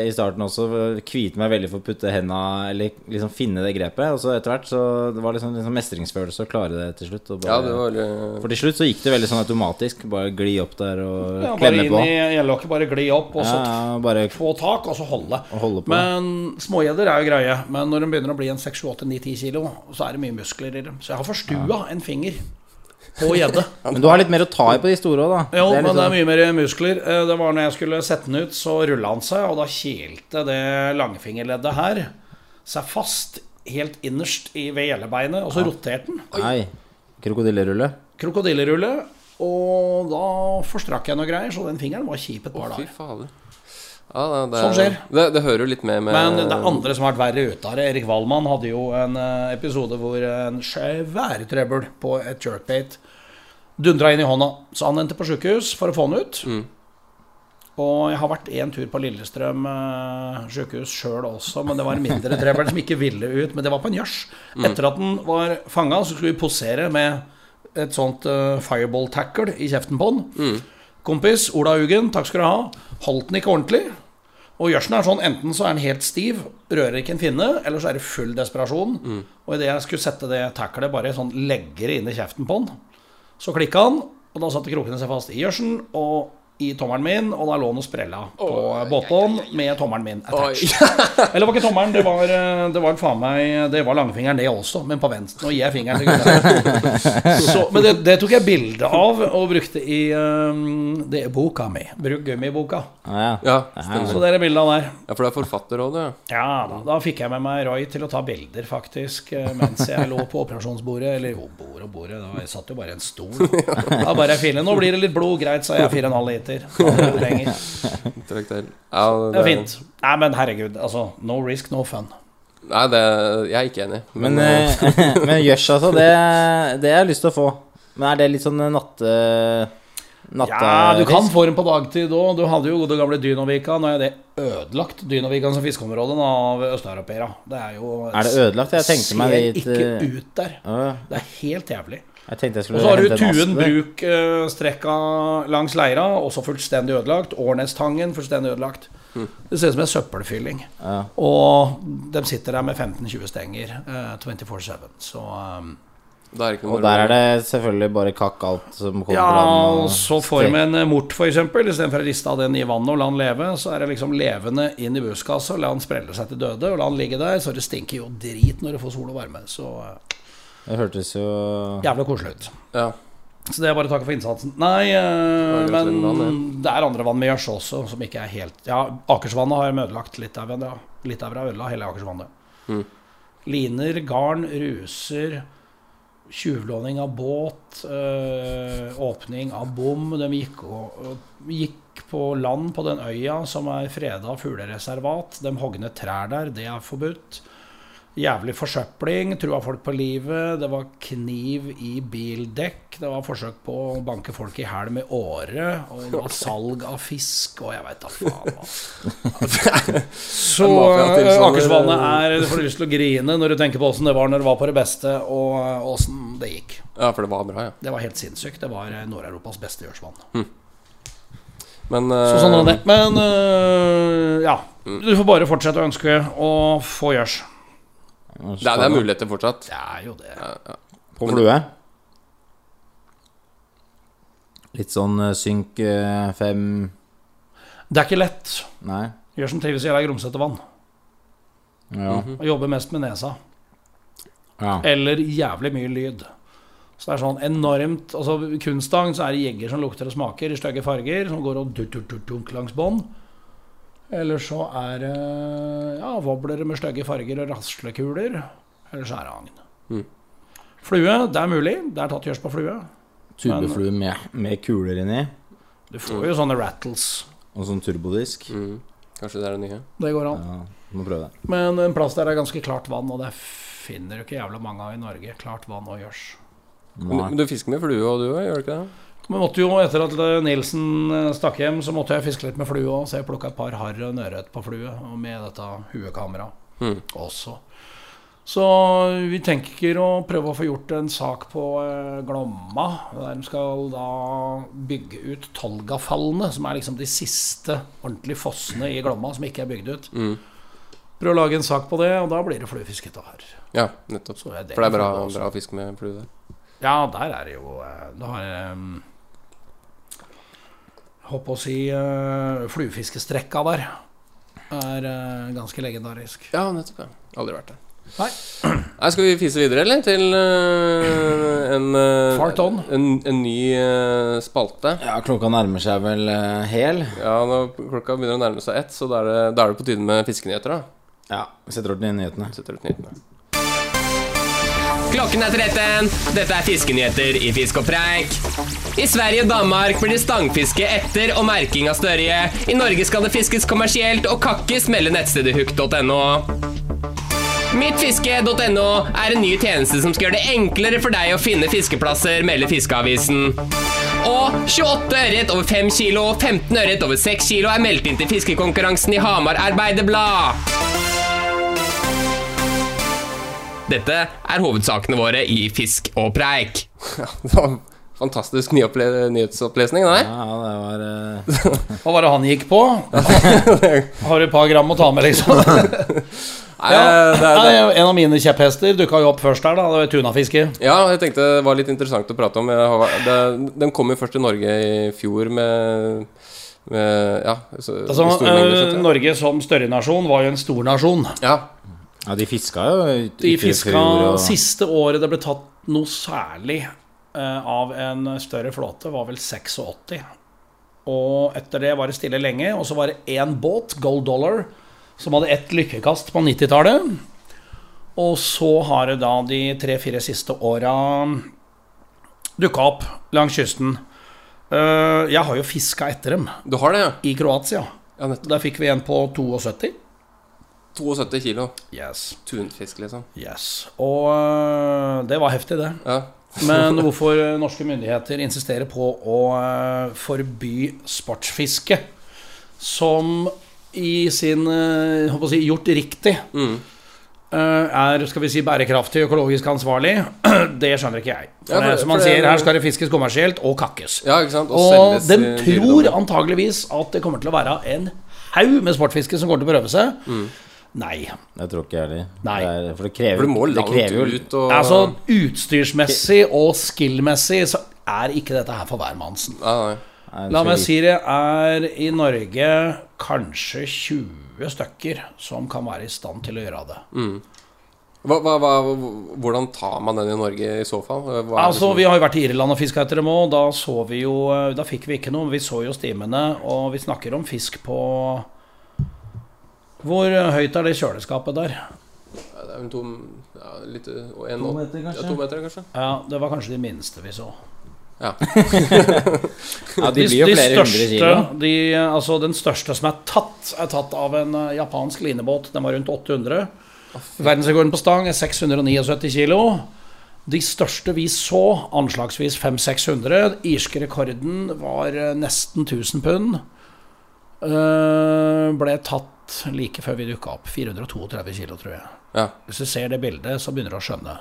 i starten også. Kvite meg veldig for å putte henda Eller liksom finne det grepet. Og så etter hvert så det var liksom, liksom mestringsfølelse å klare det til slutt. Og bare, Ja, det var veldig... For til slutt så gikk det veldig sånn automatisk. Bare gli opp der og Ja, bare klemme inn på. i gjeldelokket, bare gli opp, og så ja, bare få tak, og så holde. Og holde på. Men smågjedder er jo greie. Men når de begynner å bli en 6-8-9-10 kilo, så er det mye muskler i dem. Så jeg har forstua en finger på gjedde. Men du har litt mer å ta i på de store òg, da. Jo, Det men det er sånn- mye mer muskler. Eh, Det var når jeg skulle sette den ut, så rulla han seg, og da kilte det langfingerleddet her seg fast helt innerst i, ved gjellebeinet, og så roterte den. Nei. Krokodillerulle. Krokodillerulle. Og da forstrakk jeg noe greier, så den fingeren var kjip et par dager. Ja, det, det, Sånn skjer. Det, det hører jo litt med med Men det er andre som har vært verre ute det. Erik Wallmann hadde jo en eh, episode hvor en svær trøbbel på et jerkbait dundra inn i hånda. Så han endte på sjukehus for å få den ut. Mm. Og jeg har vært en tur på Lillestrøm uh, sjukehus sjøl også, men det var en mindre trøbbel som ikke ville ut. Men det var på en gjørs. Mm. Etter at den var fanga, så skulle vi posere med et sånt uh, fireball tackle i kjeften på den. Mm. Kompis Ola Hugen, takk skal du ha. Holdt den ikke ordentlig. Og gjørsen er sånn, enten så er den helt stiv, rører ikke en finne, eller så er det full desperasjon. Mm. Og idet jeg skulle sette det tacklet bare sånn leggere inn i kjeften på den, så klikka han, og da satte krokene seg fast i gjørsen og i tommelen min, og da lå han og sprella på båtbånd med tommelen min attached. Eller det var ikke tommelen, det var, eh, det var faen meg Det var langfingeren, det også, men på venstre. Nå gir jeg fingeren til gutta. Så, men det, det tok jeg bilde av og brukte i um, det er boka mi. Bruk gummiboka. Ja, ja. Ja, Så det er bildet av der. Ja, for du er forfatter òg, du. ja. Da, da fikk jeg med meg Roy til å ta bilder, faktisk, eh, mens jeg lå på operasjonsbordet. Eller jo, bord og bordet, da, jeg satt jo bare i en stol. Da bare jeg file. Nå blir det litt blod, greit, sa jeg. 4,5 liter. Det du Ja, Det er fint. Nei, men herregud, altså. No risk, no fun. Nei, det, jeg er ikke enig. Men, men eh, men gjørs, altså. Det, det har jeg lyst til å få. Men er det litt sånn natte... natte Ja, du kan få dem på dagtid òg. Du hadde jo gode gamle Dynovika. Nå er det ødelagt, Dynovika som fiskeområde av østeuropeere. Det er jo Er det ødelagt? Jeg tenkte meg Ser ikke eh, ut der. ja, Det er helt jævlig. Jeg jeg Og så har du Tuen bruk eh, strekka langs leira, også fullstendig ødelagt. Årnestangen fullstendig ødelagt. Det ser ut som en søppelfylling. Ja. Og de sitter der med 15-20 stenger eh, 24-7. Så um, er noe Og der er det selvfølgelig bare kakk alt som kommer Ja, på land. og så får vi en eh, mort, f.eks. Istedenfor å riste av den i vannet og la den leve, så er det liksom levende inn i buskaset og la den sprelle seg til døde. Og la den ligge der, så det stinker jo drit når det får sol og varme. Så eh, Det hørtes jo jævlig koselig ut. Ja. Så det er bare å takke for innsatsen. Nei, eh, det er men vann, det er andre vann med gjørs også, som ikke er helt Ja, Akersvannet har de ødelagt litt av. Ja. Litt av ødela hele Akersvannet. Mm. Liner, garn, ruser, tjuvlåning av båt, øh, åpning av bom. De gikk, og, gikk på land på den øya som er freda fuglereservat. De hognet trær der, det er forbudt. Jævlig forsøpling, trua folk på livet. Det var kniv i bildekk. Det var forsøk på å banke folk i hæl med åre. Og det var salg av fisk, og jeg veit da faen hva. Så eh, Akersvannet er Du får lyst til å grine når du tenker på åssen det var når det var på det beste, og åssen det gikk. Ja, for det var bra, ja. Det var helt sinnssykt. Det var eh, Nord-Europas beste gjørsvann Men Så sånn eh, Men uh, ja. Du får bare fortsette å ønske å få gjørs. Det, er, det er muligheter fortsatt. Det er jo det. På flue. Litt sånn eh, synk eh, fem Det er ikke lett. Nei. Gjør som trives i ei grumsete vann. Ja. Og jobber mest med nesa. ja. Eller jævlig mye lyd. Så det er sånn enormt Altså Kunststang så er det jegger som lukter og smaker i stygge farger, som går og dunk langs bånd. Eller så er det ja, wobblere med stygge farger og raslekuler. Eller så er det agn. Mm. Flue, det er mulig. Det er tatt gjørs på flue. Tubeflue med, med kuler inni, Du får jo sånne rattles. og sånn turbodisk. Mm. Kanskje det er det nye. Det går an. Ja, må prøve det. Men en plass der er ganske klart vann, og det finner du ikke jævla mange av i Norge. Klart vann og gjørs. Men du, men du fisker med flue og du òg, gjør du ikke det? Vi måtte jo, etter at Nilsen eh, stakk hjem, så måtte jeg fiske litt med flue òg. Så jeg plukka et par harr og ørret på flue, og med dette huekameraet Mm. også. Så vi tenker å prøve å få gjort en sak på eh, Glomma. Der de skal da bygge ut Tolgafallene, som er liksom de siste ordentlige fossene i Glomma som ikke er bygd ut. Mm. Prøve å lage en sak på det, og da blir det fluefiske av her. Ja, nettopp. Så er For det er bra, bra å fiske med flue der. Ja, der er det jo eh, Da har jeg um, Håper å si uh, fluefiskestrekka der er eh, ganske legendarisk. Ja, nettopp. ja Aldri vært der. Nei. Nei, Skal vi fise videre, eller? Til eh, en, en, en ny spalte. Ja, klokka nærmer seg vel hel. Ja, nå, klokka begynner å nærme seg ett, så da er det, da er det på tide med fiskenyheter. da Ja, vi setter orden i nyhetene. Setter ut nyhetene. Klokken er 13. Dette er fiskenyheter i Fisk og preik. I Sverige og Danmark blir det stangfiske etter og merking av størje. I Norge skal det fiskes kommersielt og kakkes, melder nettstedet huk.no. Mittfiske.no er en ny tjeneste som skal gjøre det enklere for deg å finne fiskeplasser, melder Fiskeavisen. Og 28 ørret over 5 kilo og 15 ørret over 6 kilo er meldt inn til fiskekonkurransen i Hamar Arbeiderblad. Dette er hovedsakene våre i Fisk og preik. Det var fantastisk nyopple nyhetsopplesning, nei? Ja, det var eh, Hva var det han gikk på? Har du et par gram å ta med, liksom? Nei, Ja, det er, Nei, en av mine kjepphester dukka jo opp først der, da. Det var tunafiske. Ja, jeg tenkte det var litt interessant å prate om. Jeg har, det, den kom jo først til Norge i fjor med, med Ja, så, Altså, mengder, eh. Norge som større nasjon var jo en stor nasjon. Ja, Ja, de fiska jo ikke De fiska og- Siste året det ble tatt noe særlig uh, av en større flåte, var vel 86. Og etter det var det stille lenge. Og så var det én båt, Gold Dollar, som hadde ett lykkekast på 90-tallet. Og så har det da de tre-fire siste åra dukka opp langs kysten. Uh, jeg har jo fiska etter dem du har det, ja? i Kroatia. Ja. Der fikk vi en på 72. 72 kilo Yes. tunfisk, liksom. yes. Og øh, det var heftig, det. Ja. Men hvorfor norske myndigheter insisterer på å øh, forby sportsfiske, som i sin si, gjort riktig Mm. er skal vi si, bærekraftig økologisk ansvarlig, det skjønner ikke jeg. For Ja, for- som man sier, her skal det fiskes kommersielt og kakkes. ja, ikke? Og selges de tror antageligvis at det kommer til å være en haug med sportfiske som kommer til å prøve seg. Mm. Nei. Jeg tror ikke jeg heller. Nei. Det er, for det krever, For du må det krever jo ut og Altså Utstyrsmessig og skill-messig så er ikke dette her for hvermannsen. La meg si det er i Norge kanskje 20 stykker som kan være i stand til å gjøre det. Hva, hva, hva, hvordan tar man den i Norge i så fall? Hva er Altså som... Vi har jo vært i Irland og fiska etter dem òg. Da så vi jo Da fikk vi ikke noe. Vi så jo stimene, og vi snakker om fisk på Hvor høyt er det kjøleskapet der? Ja, det er vel to ja, litt, og en, To meter, kanskje? Ja, to meter, kanskje? Ja, Det var kanskje de minste vi så. Ja. Ja, de blir jo flere hundre kilo. de, altså Den største som er tatt, er tatt av en eh, japansk linebåt. Den var rundt 800. Verdensrekorden på stang er 679 kilo. De største vi så, anslagsvis 500-600. Irske rekorden var eh, nesten 1000 pund. Uh, ble tatt like før vi dukka opp. 432 kilo, tror jeg. Ja. Hvis du ser det bildet, så begynner du å skjønne.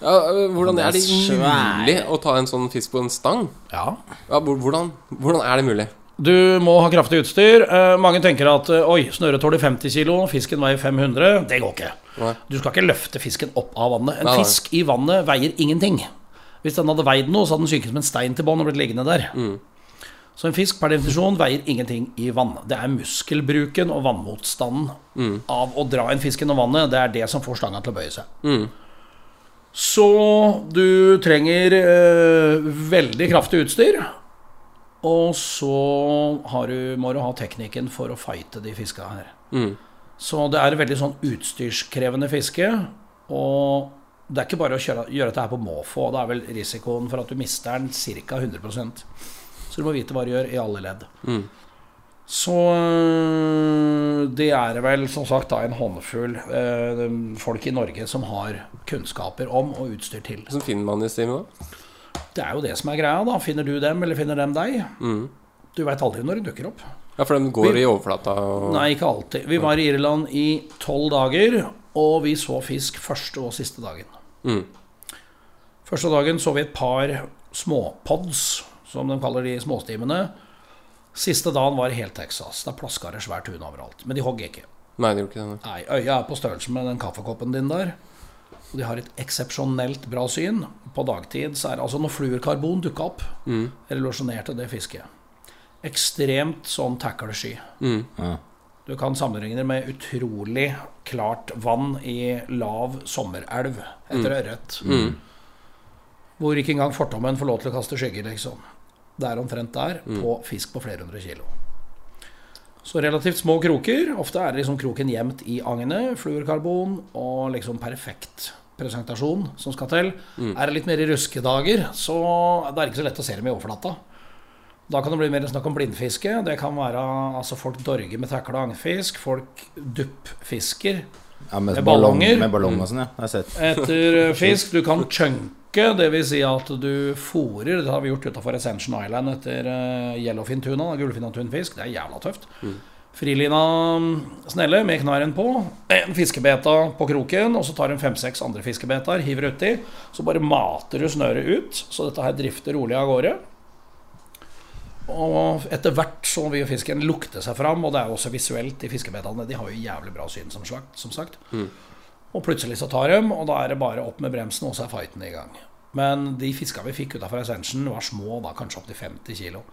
Ja, øh, hvordan er det mulig å ta en sånn fisk på en stang? Ja. Ja, hvordan, hvordan er det mulig? Du må ha kraftig utstyr. Eh, mange tenker at eh, oi, snøret tåler 50 kilo, fisken veier 500. Det går ikke. Nei. Du skal ikke løfte fisken opp av vannet. En Nei, nei. fisk i vannet veier ingenting. Hvis den hadde veid noe, så hadde den synket som en stein til bånn og blitt liggende der. Så en fisk per definisjon veier ingenting i vann. Det er muskelbruken og vannmotstanden av å dra en fisk gjennom vannet. Det er det som får stanga til å bøye seg. Så du trenger øh, veldig kraftig utstyr. Og så har du, må du ha teknikken for å fighte de fiska her. Så det er veldig sånn utstyrskrevende fiske. Og det er ikke bare å kjøre, gjøre dette her på måfå. Da er vel risikoen for at du mister den ca. 100 Så du må vite hva du gjør i alle ledd. Så øh, det er vel som sagt da en håndfull eh, folk i Norge som har kunnskaper om og utstyr til. Hvordan finner man disse timene? da? Det er jo det som er greia, da. Finner du dem, eller finner dem deg? Mm. Du veit aldri når de dukker opp. Ja, for de går Vi- i overflata og Nei, ikke alltid. Vi var i Irland i tolv dager, og vi så fisk første og siste dagen. Mm. Første dagen så vi et par småpods, som de kaller de småstimene. Siste dagen var helt Texas. Da plaska det svært tun overalt. Men de hogg ikke. Nei, det gjorde ikke det. Nei, øya er på størrelse med den kaffekoppen din der. Og de har et eksepsjonelt bra syn. På dagtid så er det altså når fluorkarbon dukka opp, relasjonerte det fisket. Ekstremt sånn tackle-sky. Ja. Du kan sammenligne det med utrolig klart vann i lav sommerelv etter ørret. Hvor ikke engang fortommen får lov til å kaste skygger, liksom. Det er omtrent der, på fisk på flere hundre kilo. Så relativt små kroker. Ofte er liksom kroken gjemt i agnet. Fluorkarbon og liksom perfekt presentasjon som skal til. Er det litt mer i ruskedager, så det er ikke så lett å se dem i overflata. Da kan det bli mer snakk om blindfiske. Det kan være altså folk dorger med takle og agnfisk. Folk duppfisker Ja, med, Med ballonger. med ballong og sånn, ja. Jeg har sett. etter eh, fisk. Du kan chunke, dvs. Si at du fòrer. Det har vi gjort utafor Ascension Island etter uh, yellowfin-tuna. Gullfinna-tunfisk. Det er jævla tøft. Frilina mm, snelle med knarren på. En fiskebeta på kroken, og så tar hun fem-seks andre fiskebetaer, hiver uti. Så bare mater du snøret ut, så dette her drifter rolig av gårde. Og etter hvert så vil fisken lukte seg fram, og det er jo også visuelt i fiskebetene. De har jo jævlig bra syn, som sagt. Som sagt. Og plutselig så tar de, og da er det bare opp med bremsen, og så er fighten i gang. Men de fiska vi fikk utafor Ascension, var små, da kanskje opptil 50 kilo.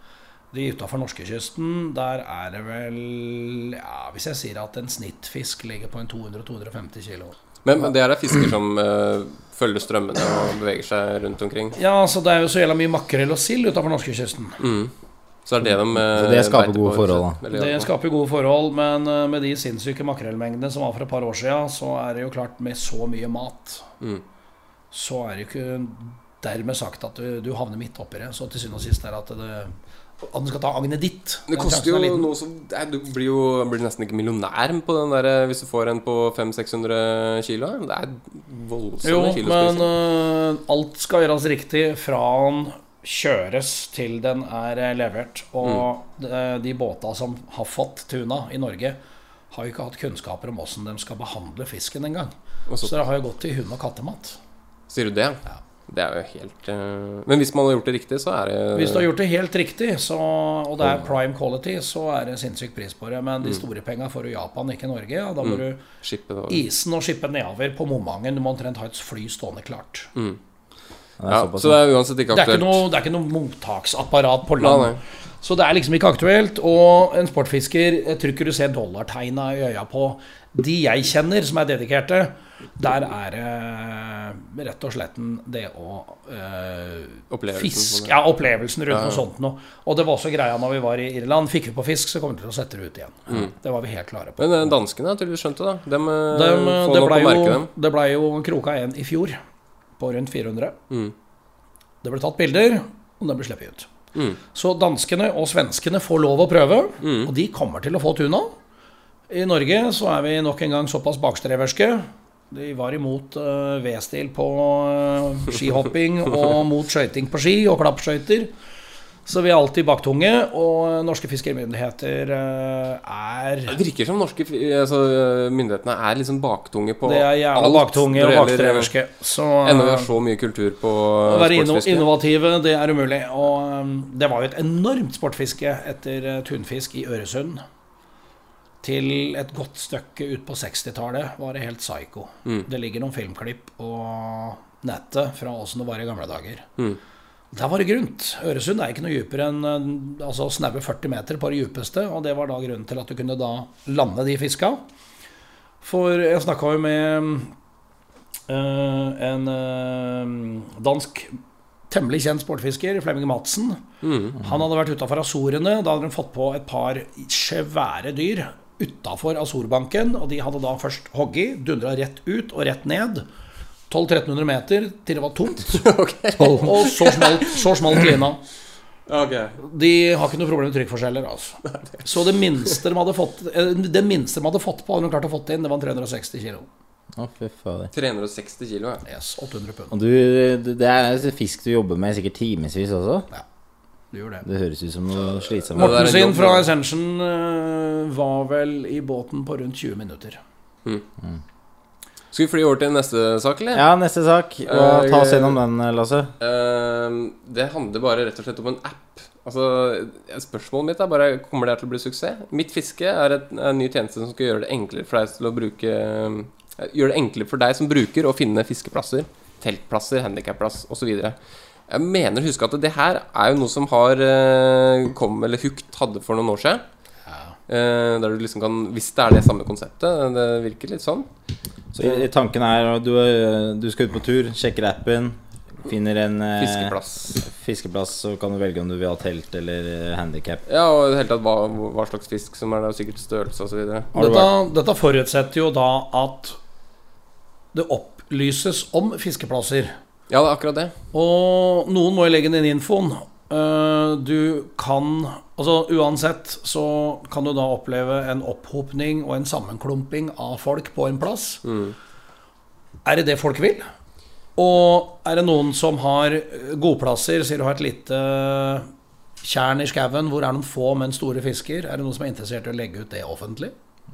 De utafor norskekysten, der er det vel Ja, hvis jeg sier at en snittfisk ligger på en 200-250 kilo. Men, men det er da fisker som eh, følger strømmene og beveger seg rundt omkring. Ja, så det er jo så jævla mye makrell og sild utafor norskekysten. Så er det de eh, Så det skaper gode forhold. Eller, Det skaper gode forhold, men eh, med de sinnssyke makrellmengdene som var for et par år siden, så er det jo klart, med så mye mat, Mm. så er det jo ikke dermed sagt at du, du havner midt oppi det. Så til syvende og sist er det at det at den skal ta agnet ditt. Det koster jo noe som Du blir jo blir nesten ikke millionær på den der eh, hvis du får en på 500-600 kilo. Det er voldsomme Jo, men kilospriser. øh, alt skal gjøres riktig fra den kjøres til den er eh, levert. Og de, de båta som har fått tuna i Norge, har jo ikke hatt kunnskaper om åssen de skal behandle fisken engang. Og så- Så det har jo gått til hund- og kattemat. Sier du det? Det er jo helt uh... Men hvis man har gjort det riktig, så er det Hvis du har gjort det helt riktig, så, og det er prime quality, så er det sinnssyk pris på det. Men de store penga får du i Japan, ikke Norge. Ja, da må du isen og skippe nedover på Momangen. Du må omtrent ha et fly stående klart. Det ja, Så det er uansett ikke Det er aktuelt. ikke noe, det er ikke noe mottaksapparat på land. nei. Så det er liksom ikke aktuelt. Og en sportfisker, jeg tror ikke du ser dollartegna i øya på de jeg kjenner som er dedikerte. Der er det rett og slett det å øh, Opplevelsen fiske. Ja, opplevelsen rundt Ja, ja. noe sånt noe. Og det var også greia når vi var i Irland. Fikk vi på fisk, så kommer vi til å sette det ut igjen. Mm. Det var vi helt klare på. Men eh, danskene har tydeligvis skjønt det, da. Dem, eh, Dem, får det, nok ble å merke jo, dem. det ble jo kroka en i fjor, på rundt 400. Mm. Det ble tatt bilder, og den ble sluppet ut. Mm. Så danskene og svenskene får lov å prøve, og de kommer til å få tuna. I Norge så er vi nok en gang såpass bakstreverske De var imot uh, V-stil på uh, skihopping og mot skøyting på ski og klappskøyter. Så vi er alltid baktunge, og norske fiskerimyndigheter eh, er Det virker som norske altså, myndighetene er liksom baktunge på Det er jævla alt baktunge og bakstreverske. Enda vi eh, har så mye kultur på Å være sportsfiske. innovative, det er umulig. Og det var jo et enormt sportfiske etter tunfisk i Øresund. Til et godt stykke ut på 60-tallet var det helt psycho. Mm. Det ligger noen filmklipp på nettet fra åssen det var i gamle dager. Mm. Der var det grunt. Øresund er ikke noe dypere enn uh, altså snaue 40 meter på det djupeste. Og det var da grunnen til at du kunne da lande de fiska. For jeg snakka jo med øh, en øh, dansk temmelig kjent sportfisker, Flemming Madsen. Mm. Han hadde vært utafor Azorene. Da hadde de fått på et par svære dyr utafor Azorbanken. Og de hadde da først hogget, dundra rett ut og rett ned. 1200-1300 meter til det var tomt. Og så smalt, så smalt lina. Okay. De har ikke noe problem med trykkforskjeller. Altså. Så det minste de hadde fått eh, Det minste de hadde fått på, hadde de klart å få inn, det var 360 kilo. Å, fy fader. 360 kilo, ja. Yes, 800 pund. Og du, det er fisk du jobber med sikkert timevis også? Du gjør det. Det høres ut som noe slitsomt. Morten sin jobb, fra. Ascension eh, var vel i båten på rundt 20 minutter. Skal vi fly over til neste sak, eller? Ja, neste sak. Og ta oss gjennom den, Lasse. Ehm, det handler bare rett og slett om en app. Altså, Spørsmålet mitt er bare kommer det her til å bli suksess. Mitt fiske er et, en ny tjeneste som skal gjøre det enklere for deg til å bruke eh, Gjøre det enklere for deg som bruker å finne fiskeplasser, teltplasser, handikapplass osv. Jeg mener å huske at det her er jo noe som har eh, kom, eller Hukt hadde for noen år siden. Ja. der du liksom kan Hvis det er det samme konseptet. Det virker litt sånn. Så i- i tanken er at du, eh, du skal ut på tur, sjekker appen, finner en eh, Fiskeplass. fiskeplass, så kan du velge om du vil ha telt eller handikap. Ja, og i det hele tatt hva, hva slags fisk som er der, og sikkert størrelse osv. Dette, dette forutsetter jo da at det opplyses om fiskeplasser. Ja, det er akkurat det. Og noen må jo legge inn infoen. Eh, Du kan Altså uansett så kan du da oppleve en opphopning og en sammenklumping av folk på en plass. Er det det folk vil? Og er det noen som har godplasser, sier du har et lite tjern i skauen hvor det er noen få, men store fisker, er det noen som er interessert i å legge ut det offentlig?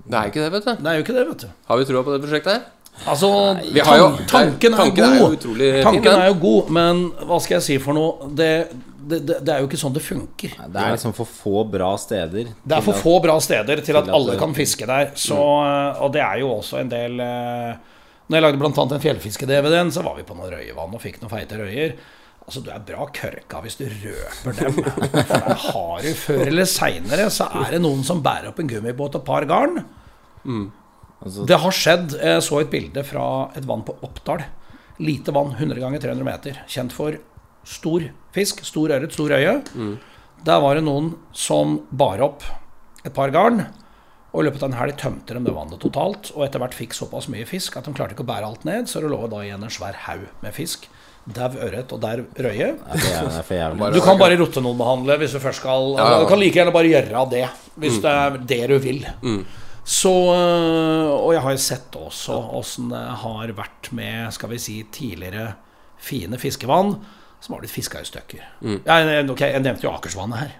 Det er ikke det, vet du. Det er jo ikke det, vet du. Har vi trua på det prosjektet her? Altså, Vi har jo- tanken, er, tanken er jo god. utrolig fin, tanken er jo god, men hva skal jeg si for noe? Det, det, det, det er jo ikke sånn det funker. Det er liksom for få bra steder. Det er for at- få bra steder til at til at alle kan fiske der. Så, Og det er jo også en del eh, Når jeg lagde bl.a. en fjellfiske-DVD-en, så var vi på noen røyevann og fikk noen feite røyer. Altså, du er bra kørka hvis du røper dem. For der har du før eller seinere, så er det noen som bærer opp en gummibåt og par garn. Altså, Det har skjedd. Jeg så et bilde fra et vann på Oppdal. Lite vann, 100 ganger 300 meter. Kjent for stor fisk, stor ørret, stor øye. Der var det noen som bar opp et par garn. Og i løpet av en helg tømte de det vannet totalt. Og etter hvert fikk såpass mye fisk at de klarte ikke å bære alt ned. Så det lå da igjen en svær haug med fisk. Dau ørret og der røye. Du kan bare rotenonbehandle hvis du først skal. Du kan like gjerne bare gjøre det, hvis det er det du vil. Så øh, Og jeg har jo sett også åssen det har vært med skal vi si, tidligere fine fiskevann som har blitt fiska i stykker. Ja, jeg- jeg nevnte jo Akersvannet her,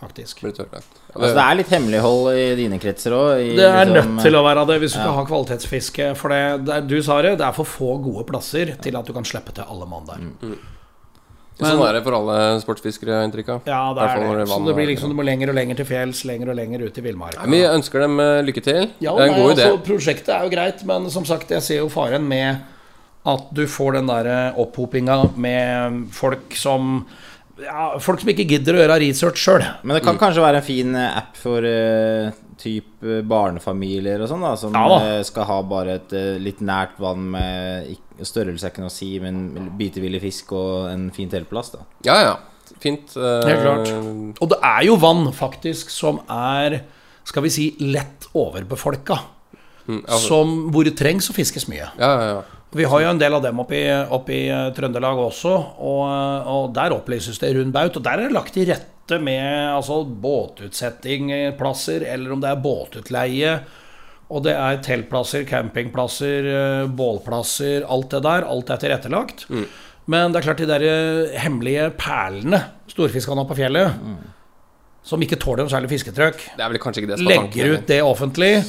faktisk. Det. Ja, Altså, det er litt hemmelighold i dine kretser òg. Det er nødt til å være det hvis du skal ha kvalitetsfiske. For det, det er, du sa det, det er for få gode plasser til at du kan slippe til alle mann der. sånn er det for alle sportsfiskere, har jeg inntrykk av. Ja, det er det. Så det blir liksom Du må lenger og lenger til fjells, lenger og lenger ut i villmarka. Vi ønsker dem eh, lykke til. Ja, det er en nei, god idé. altså, prosjektet er jo greit, men som sagt, jeg ser jo faren med at du får den der opphopinga med folk som ja, Folk som ikke gidder å gjøre research sjøl. Men det kan kanskje være en fin eh, app for uh, typ eh, barnefamilier og sånn, da. Som Ja da. eh, skal ha bare et uh, litt nært vann med Størrelse er ikke noe å si, men bitevillig fisk og en fin teltplass, da. Ja, ja. Fint. Uh, Helt klart. Og det er jo vann, faktisk, som er, skal vi si, lett overbefolka. mm, altså, Som, hvor det trengs å fiskes mye. ja, ja, ja. Vi har jo en del av dem oppe i, eh, Trøndelag også, og, og der opplyses det rund baut. Og der er det lagt til rette med altså, båtutsettingplasser, eller om det er båtutleie. Og det er teltplasser, campingplasser, eh, bålplasser, alt det der. Alt er tilrettelagt. Men det er klart de der eh, hemmelige perlene storfiskene har på fjellet, som ikke tåler noe særlig fisketrykk, er er legger ut det offentlig,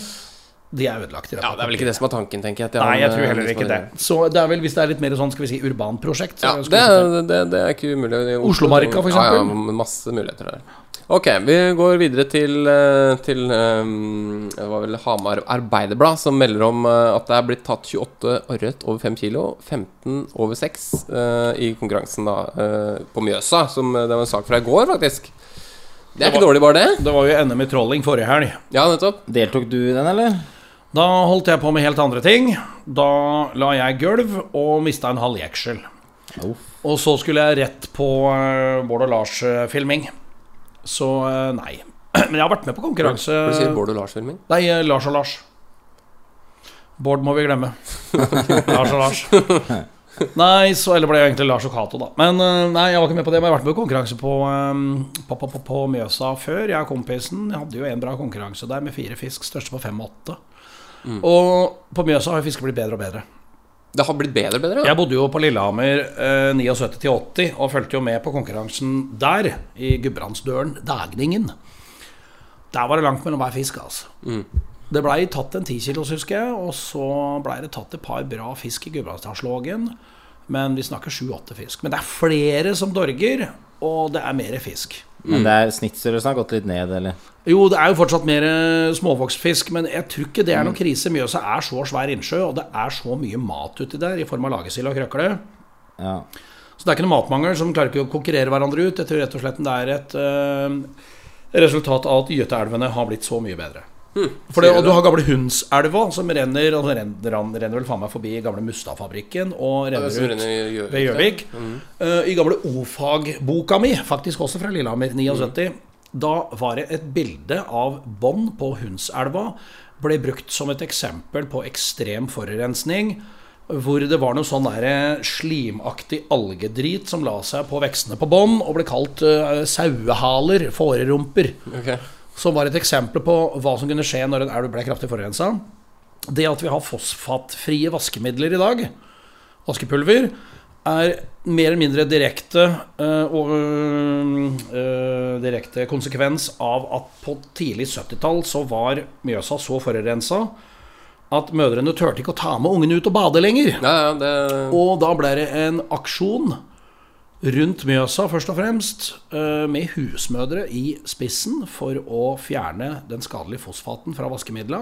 de er ødelagt. i Ja, det er vel ikke det som er tanken, tenker jeg. at det Nei, jeg tror eh, heller ikke det. Så det er vel hvis det er litt mer sånn, skal vi si, urbanprosjekt. så Ja, det, det er- det, det er ikke umulig. Oslo- Oslomarka, for Ja, ja, masse muligheter der. Ok, vi går videre til, eh, til um, var vel Hamar Arbeiderblad som melder om eh, at det er blitt tatt 28 ørret over 5 kilo, 15 over 6 uh, i konkurransen da uh, på Mjøsa. Som, det var en sak fra i går, faktisk. Det er ikke dårlig, bare det. Det var jo NM i trolling forrige helg. Ja, nettopp. Deltok du i den, eller? Da holdt jeg på med helt andre ting. Da la jeg gulv og mista en halv jeksel. Oh. Og så skulle jeg rett på uh, Bård og Lars-filming. Så eh, nei. Men jeg har vært med på konkurranse. Hva sier Bård og Lars-filming? Nei, eh, Lars og Lars. Bård må vi glemme. Lars og Lars. Nei, så Eller ble det egentlig Lars og Cato, da. Men eh, nei, jeg var ikke med på det. Men jeg har vært med på konkurranse på, eh, på, på, på, på Mjøsa før. Jeg og kompisen jeg hadde jo en bra konkurranse der med fire fisk, største på fem og åtte. Og på Mjøsa har fisket blitt bedre og bedre. Det har blitt bedre og bedre? Da. Jeg bodde jo på Lillehammer eh, 79 til 80 og fulgte jo med på konkurransen der, i Gudbrandsdølen, Dagningen. Der var det langt mellom hver fisk, altså. Det blei tatt en 10 kilos, husker jeg, og så blei det tatt et par bra fisk i Gudbrandsdalslågen. Men vi snakker 7-8 fisk. Men det er flere som dorger, og det er mer fisk. Men det er snittstørrelsen har gått litt ned, eller? Jo, det er jo fortsatt mer eh, småvokst fisk, men jeg tror ikke det er noen krise. Mjøsa er så svær innsjø, og det er så mye mat uti der i form av lagesild og krøkle. Ja. Så det er ikke noe matmangel som klarer ikke å konkurrere hverandre ut. Jeg tror rett og slett det er et eh, resultat av at gyteelvene har blitt så mye bedre. For det, og du har gamle Hundselva, som renner og renner, renner, renner vel faen meg forbi gamle Mustadfabrikken og renner ut renner ved Gjøvik. ja. Mm. Uh, I gamle O-fagboka mi, faktisk også fra Lillehammer 79, da var det et bilde av bånd på Hundselva. Ble brukt som et eksempel på ekstrem forurensning. Hvor det var noe sånn der slimaktig algedrit som la seg på vekstene på bånn, og ble kalt uh, sauehaler, fårerumper. Ok. Som var et eksempel på hva som kunne skje når en elv ble kraftig forurensa. Det at vi har fosfatfrie vaskemidler i dag, vaskepulver, er mer eller mindre direkte øh, øh, direkte konsekvens av at på tidlig 70-tall så var Mjøsa så forurensa at mødrene turte ikke å ta med ungene ut og bade lenger. Ja, ja, det Og da ble det en aksjon rundt Mjøsa, først og fremst, eh, med husmødre i spissen for å fjerne den skadelige fosfaten fra vaskemidla.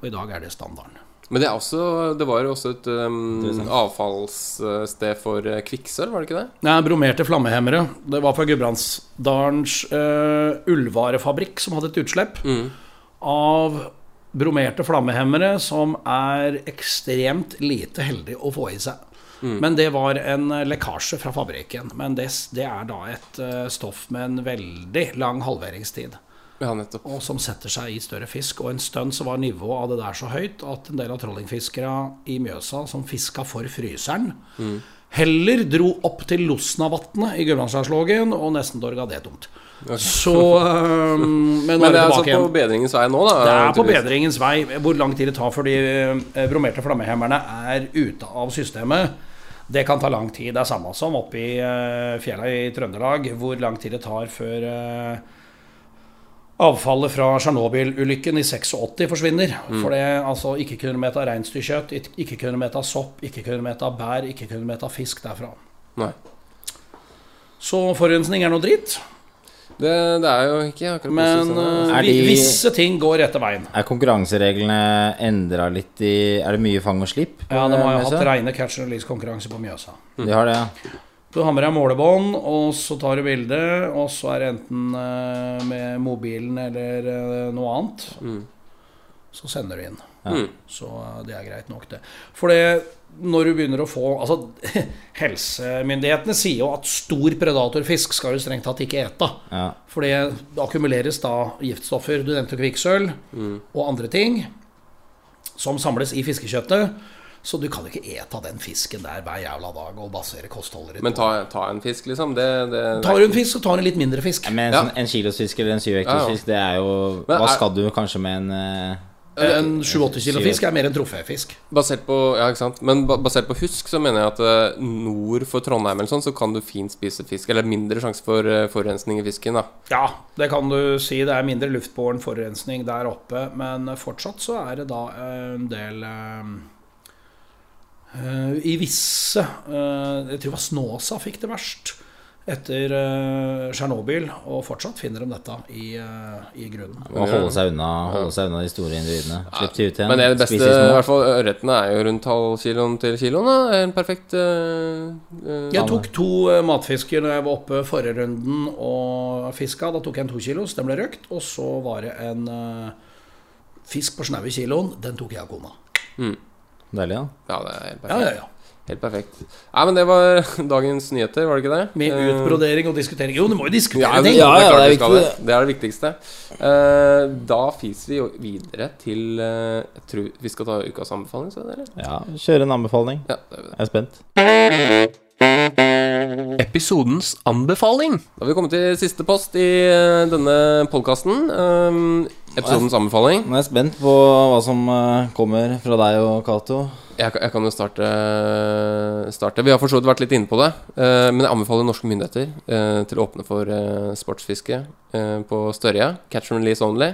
Og i dag er det standarden. Men det, er også, det var jo også et um, avfallssted for eh, kvikksølv, var det ikke det? Nei, bromerte flammehemmere. Det var fra Gudbrandsdalens uh, ullvarefabrikk som hadde et utslipp av bromerte flammehemmere som er ekstremt lite heldig å få i seg. Men det var en lekkasje fra fabrikken. Men det, det er da et eh, stoff med en veldig lang halveringstid. Ja. Og som setter seg i større fisk. Og en stund så var nivået av det der så høyt at en del av trollingfiskere i Mjøsa som fiska for fryseren, heller dro opp til Losnavatnet i Gudbrandsdalslågen og nesten dorga det tomt. Så um, Men Men er det er altså på bedringens vei nå, da? Det er på bedringens vei. Hvor lang tid det tar før de eh, bromerte flammehemmerne er ute av systemet, det kan ta lang tid. Det er samme som oppe i eh, fjella i Trøndelag, hvor lang tid det tar før eh, avfallet fra Tsjernobyl-ulykken i 86 forsvinner. For det altså ikke kunne vi ete reinsdyrkjøtt, ikke kunne vi ete sopp, ikke kunne vi ete bær, ikke kunne vi ete fisk derfra. Nei. Så forurensning er noe dritt. Det, det er jo ikke akkurat Men Er de- visse ting går rette veien. Er konkurransereglene endra litt i Er det mye fang og slipp? Ja, de har jo hatt reine catch and release-konkurranse på Mjøsa. De har det, ja. Du har med deg målebånd, og så tar du bilde, og så er det enten eh, med mobilen eller eh, noe annet. Så sender du inn. Mm. Så eh, det er greit nok, det. For det, når du begynner å få Altså, helsemyndighetene sier jo at stor predatorfisk skal du strengt tatt ikke ete. ja. For det akkumuleres da giftstoffer, du nevnte kvikksølv, og andre ting, som samles i fiskekjøttet. Så du kan ikke ete den fisken der hver jævla dag og basere kostholdet ditt Men ta, ta en fisk, liksom. Det, det, Tar du en fisk, så tar du en litt mindre fisk. Men en, Ja. sånn, en kilosfisk eller en Ja, ja. det er jo Men Hva skal du kanskje med en eh, En 7-8 kilo fisk er mer en troféfisk. Basert på, ja, ikke sant? Men basert på husk så mener jeg at eh, nord for Trondheim eller sånn, så kan du fint spise fisk. Eller mindre sjanse for eh, forurensning i fisken, da. Ja, det kan du si. Det er mindre luftbåren forurensning der oppe, men fortsatt så er det da en del eh, eh, I visse eh, Jeg tror det var Snåsa fikk det verst etter eh, Tsjernobyl, og fortsatt finner de dette i, eh, i grunnen. Å holde seg unna Holde seg unna de store individene. Slipp de ut igjen. Men det beste, spis de i hvert fall ørretene, er jo rundt halvkiloen til kiloen. da En perfekt eh, eh, Jeg tok to eh, matfisker når jeg var oppe forrige runden og fiska. Da tok jeg en tokilos, den ble røkt. Og så var det en uh, fisk på snaue kiloen. Den tok jeg og kona. Deilig, ja. Ja, det er helt perfekt. ja, ja. Helt perfekt. Nei, men det var dagens nyheter, var det ikke det? Med Eh, utbrodering og diskutering. Jo, du må jo diskutere Ja, ting! ja, ja, det, er det det. det er det viktigste. Eh, da fiser vi jo videre til eh, Jeg tror vi skal ta ukas anbefaling, så eller? Ja, kjøre en anbefaling. Ja, det er det. Jeg er spent. Episodens anbefaling. Da har vi kommet til siste post i eh, denne podkasten. episodens anbefaling. Nå er jeg spent på hva som eh, kommer fra deg og Cato. Jeg, kan- jeg kan jo starte, starte. Vi har for så vidt vært litt inne på det. eh, men jeg anbefaler norske myndigheter eh, til å åpne for eh, sportsfiske på Størje. Catch and release only.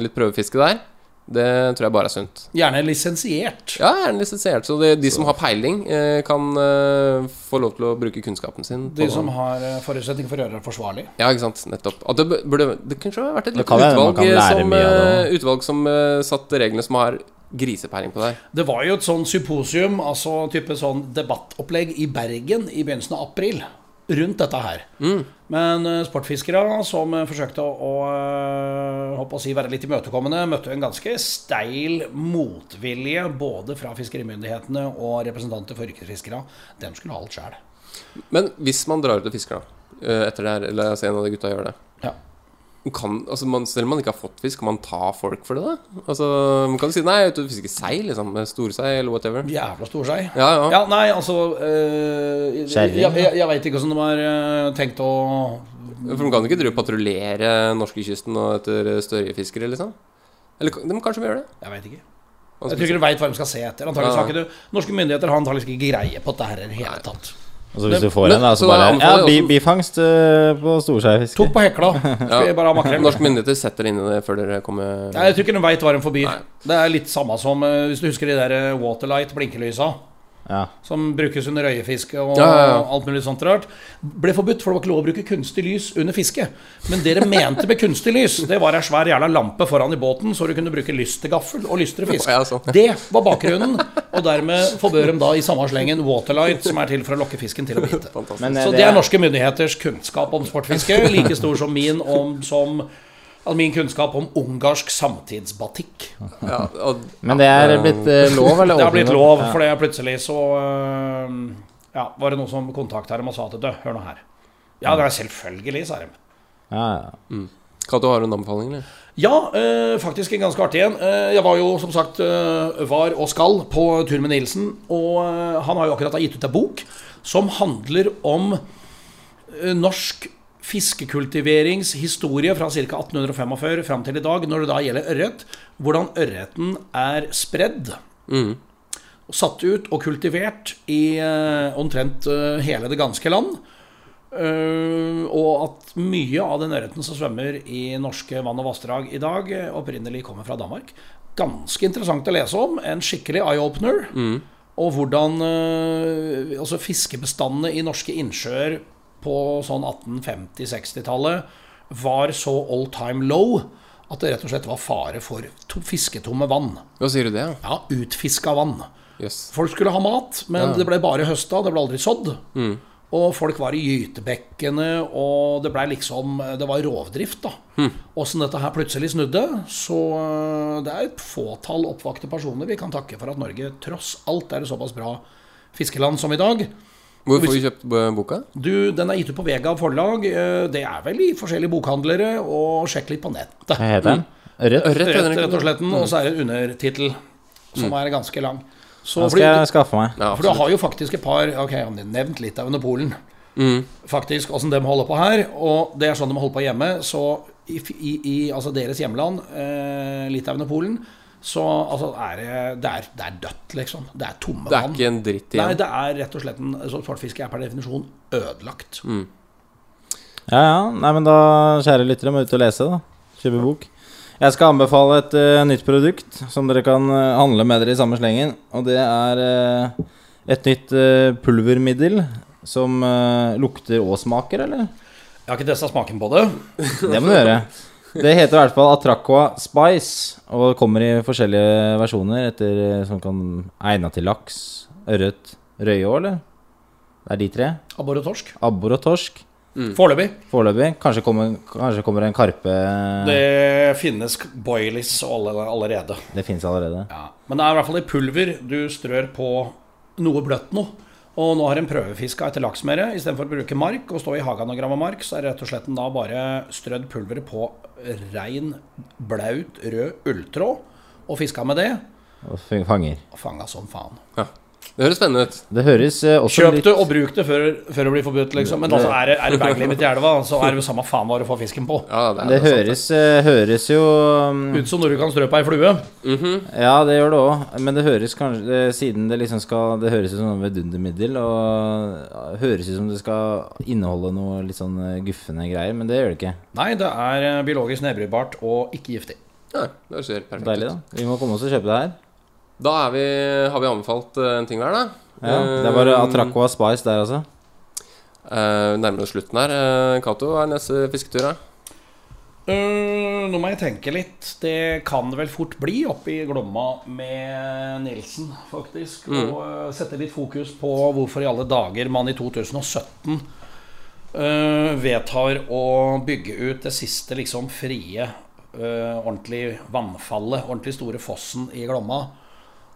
Litt prøvefiske der. Det tror jeg bare er sunt. Gjerne lisensiert. Ja, gjerne er lisensiert, så det, de som har peiling, eh, kan eh, få lov til å bruke kunnskapen sin. De som har eh, forutsetning for å gjøre det forsvarlig. Ja, ikke sant. Nettopp. Og det burde Det kanskje ha vært et lite utvalg, som, utvalg som satte reglene som har grisepeiling på deg. Det var jo et sånn symposium, altså type sånn debattopplegg i Bergen i begynnelsen av april. Rundt dette her. Men eh, sportfiskere som eh, forsøkte å, å eh, å si, være litt imøtekommende, møtte en ganske steil motvilje både fra fiskerimyndighetene og representanter for yrkesfiskere. De skulle ha alt sjæl. Men hvis man drar ut og fisker, da, etter det her, eller ser en av de gutta gjør det Ja. Kan, altså man, Selv om man ikke har fått fisk, kan man ta folk for det? da? Altså, Man kan jo si nei, du er fisker sei, liksom. Storsei eller whatever. Jævla storsei. Ja, ja. Ja, nei, altså øh, Jeg, Kjerring, jeg, jeg, jeg veit ikke hvordan de har eh, tenkt å For de kan ikke drive patruljere norskekysten etter størjefiskere, liksom? Eller kan- de kanskje må gjøre det? Jeg veit ikke. Jeg tror ikke de veit hva de skal se etter. Antakeligvis Ja. har ikke du Norske myndigheter har antakeligvis ikke greie på dette her i det hele tatt. Og så hvis du får men- en, da, så så bare Ja, bi, bifangst eh, på storskjærfiske. Tok på hekla. Skal bare ha makrell? Norske myndigheter setter inn i det før dere kommer Nei, Jeg tror ikke de veit hva de forbyr. Det er litt samme som eh, hvis du husker de der eh, Waterlight blinkelysa. Ja. Som brukes under røyefiske og Ja, ja, ja. alt mulig sånt rart. Ble forbudt, for det var ikke lov å bruke kunstig lys under fiske. Men det dere mente med kunstig lys, det var ei svær jævla lampe foran i båten, så du kunne bruke lystegaffel og lystre fisk. Ja, sånn. Det var bakgrunnen, og dermed forbød de da i samme slengen Waterlight, som er til for å lokke fisken til å bite. Men, eh, Så det er norske myndigheters kunnskap om sportfiske, like stor som min om som altså min kunnskap om ungarsk samtidsbatikk. Ja, og, Men det er blitt uh, lov, eller? Det har blitt lov, for det plutselig så uh, Ja, var det noen som kontakta dem og sa at du, hør nå her. Ja, det er selvfølgelig, sa de. Ja, ja. Cato, har du en anbefaling, eller? Ja, øh, faktisk en ganske artig en. Eh, Jeg var jo som sagt var og skal på tur med Nilsen, og han har jo akkurat gitt ut ei bok som handler om norsk fiskekultiveringshistorie fra ca. 1845 fram til i dag, når det da gjelder ørret. Hvordan ørreten er spredd. Mm. satt ut og kultivert i eh, omtrent eh, hele det ganske land. Eh, og at mye av den ørreten som svømmer i norske vann og vassdrag i dag, opprinnelig kommer fra Danmark. Ganske interessant å lese om. En skikkelig eye-opener. Og hvordan altså fiskebestandene i norske innsjøer på sånn 1850-60-tallet var så all time low at det rett og slett var fare for to fisketomme vann. Hva sier du det? ja? Ja, utfiska vann. Yes. Folk skulle ha mat, men det ble bare høsta, det ble aldri sådd. Og folk var i gytebekkene, og det ble liksom Det var rovdrift, da. Åssen dette her plutselig snudde. Så øh, det er et fåtall oppvakte personer vi kan takke for at Norge tross alt er et såpass bra fiskeland som i dag. Hvor får vi kjøpt boka? Du, Den er gitt ut på Vega forlag. Eh, Det er vel i forskjellige bokhandlere, og sjekk litt på nettet. Hva heter den? Rødt? Ørret, Rett, rett og slett. Og så er det en undertittel som er ganske lang. Så Den fordi- skal jeg skaffe meg. Ja, for du har jo faktisk et par Ok, jeg har nevnt Litauen og Polen. Faktisk, åssen de holder på her. Og det er sånn de holder på hjemme. Så i, i, i altså deres hjemland, eh, Litauen og Polen, så altså, er det, det, er, det er dødt, liksom. Det er tomme Det er vann. ikke en dritt Nei, det er rett og slett en sånn Svartfiske er per definisjon ødelagt. Ja, ja. Nei, men da, kjære lyttere, må ut og lese, da. Kjøpe bok. Jeg skal anbefale et uh, nytt produkt som dere kan uh, handle med dere i samme slengen. Og det er uh, et nytt pulvermiddel som lukter og smaker, eller? Jeg har ikke testa smaken på det. Det må du gjøre. Det heter i hvert fall Atraqua Spice, og kommer i forskjellige versjoner etter eh, som kan egna til laks, ørret, røye òg, eller? Det er de tre. Abbor og torsk. Abbor og torsk. Foreløpig. Foreløpig. Kanskje kommer, kanskje kommer en karpe Det finnes boilies allerede. Det finnes allerede. Ja. Men det er i hvert fall i pulver du strør på noe bløtt noe. Og nå har en prøvefiska etter laksmere. Istedenfor å bruke mark og stå i hagen og gramme mark, så er det rett og slett en da bare strødd pulveret på rein, blaut, rød ulltråd. Og fiska med det. Og fanger. Og fanga som faen. Det høres spennende ut. Det høres eh, også Kjøp litt det og bruk det før, før det blir forbudt, liksom. Men altså, er det, er det baglimit i elva, så er det jo samme faen hva du får fisken på. Ja, det, er Det sant, høres, eh, høres jo um, Ut som når du kan strø på ei flue. Ja, det gjør det òg. Men det høres kanskje det, Siden det liksom skal Det høres ut som noe vidundermiddel, og ja, høres ut som det skal inneholde noe litt sånn eh, guffende greier, men det gjør det ikke. Nei, det er eh, biologisk nedbrytbart og ikke giftig. Ja, det høres helt perfekt Deilig, ut. da. Vi må komme oss og kjøpe det her. Da er vi, har vi anbefalt eh, en ting hver, da. Ja, Det er bare og Spice der, altså. Uh, nærmere slutten her. Eh, Cato, hva er neste fisketur, da? Øh, nå må jeg tenke litt. Det kan det vel fort bli oppe i Glomma med Nilsen, faktisk. Og uh, sette litt fokus på hvorfor i alle dager man i 2017 øh, vedtar å bygge ut det siste liksom frie, ordentlig vannfallet, ordentlig store fossen i Glomma.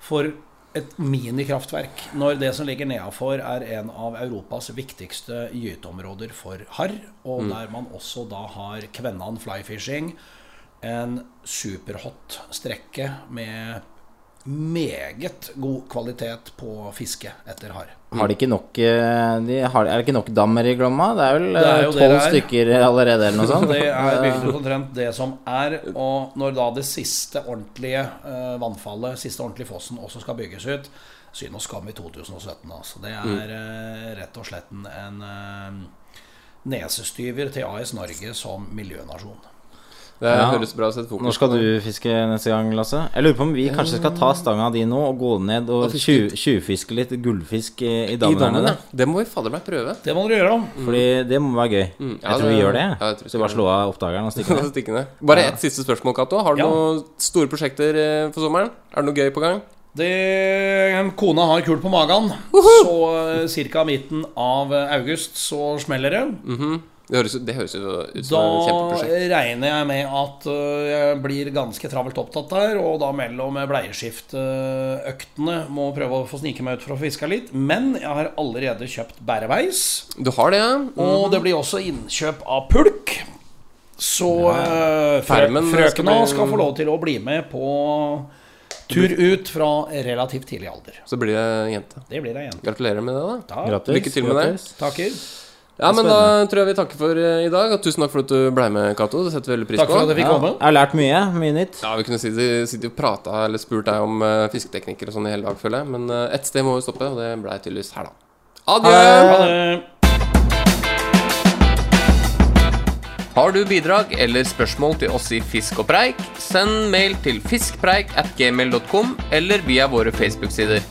For et minikraftverk, når det som ligger nedafor er en av Europas viktigste gyteområder for harr, og der man også da har Kvennan flyfishing, en superhot strekke med meget god kvalitet på fiske etter harr. Har de ikke nok eh, de har, Er det ikke nok dammer i Glomma? Det er vel eh, tolv er. stykker allerede, eller noe sånt? Det er bygd ut omtrent det som er. Og når da det siste ordentlige eh, vannfallet, siste ordentlige fossen, også skal bygges ut, synd og skam i 2017. Altså. Det er mm. rett og slett en, en nesestyver til AS Norge som miljønasjon. Det Ja. høres bra ut. Når skal du fiske neste gang, Lasse? Jeg lurer på om vi kanskje skal ta stanga di nå og gå ned og Og fiske tjuv- tjuvfiske litt gullfisk i, i dammen ja. Det må vi fader meg prøve. Det må dere gjøre. Fordi det må være gøy. Mm, ja, jeg tror det- vi gjør det. ja, jeg tror vi så bare slå av oppdageren og stikke ned. Ned. Bare ett siste spørsmål, Cato. Har du Ja. noen store prosjekter eh, for sommeren? Er det noe gøy på gang? Det, kona har kul på magen, så ca. midten av august så smeller det. Det høres, det høres ut Da som et kjempeprosjekt. regner jeg med at øh, jeg blir ganske travelt opptatt der, og da mellom bleieskiftøktene må prøve å få snike meg ut for å fiske litt. Men jeg har allerede kjøpt bæreveis, Du har det, ja? og det blir også innkjøp av pulk. Så ja. frø Farmen skal frøkena bli- skal få lov til å bli med på tur ut fra relativt tidlig alder. Så blir det jente. Det blir ei jente. Gratulerer med det, da. Takk. Lykke til med det. takker. Ja, men da tror jeg vi takker for eh, i dag. Og tusen takk for at du ble med, Cato. Det setter vi veldig pris Takk på. for at jeg fikk Ja, komme. jeg har lært mye. Mye nytt. Ja, Vi kunne sittet sitte og prata eller spurt deg om uh, fisketeknikker og sånn i hele dag, føler jeg. Men uh, ett sted må vi stoppe, og det blei tydeligvis her, da. Adjø! Ha det. Har du bidrag eller spørsmål til oss i Fisk og preik, send mail til fiskpreik at gmail.com eller via våre Facebook-sider.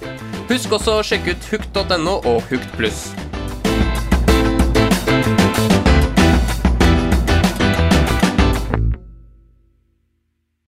Husk også å sjekke ut hukt.no og Hukt pluss.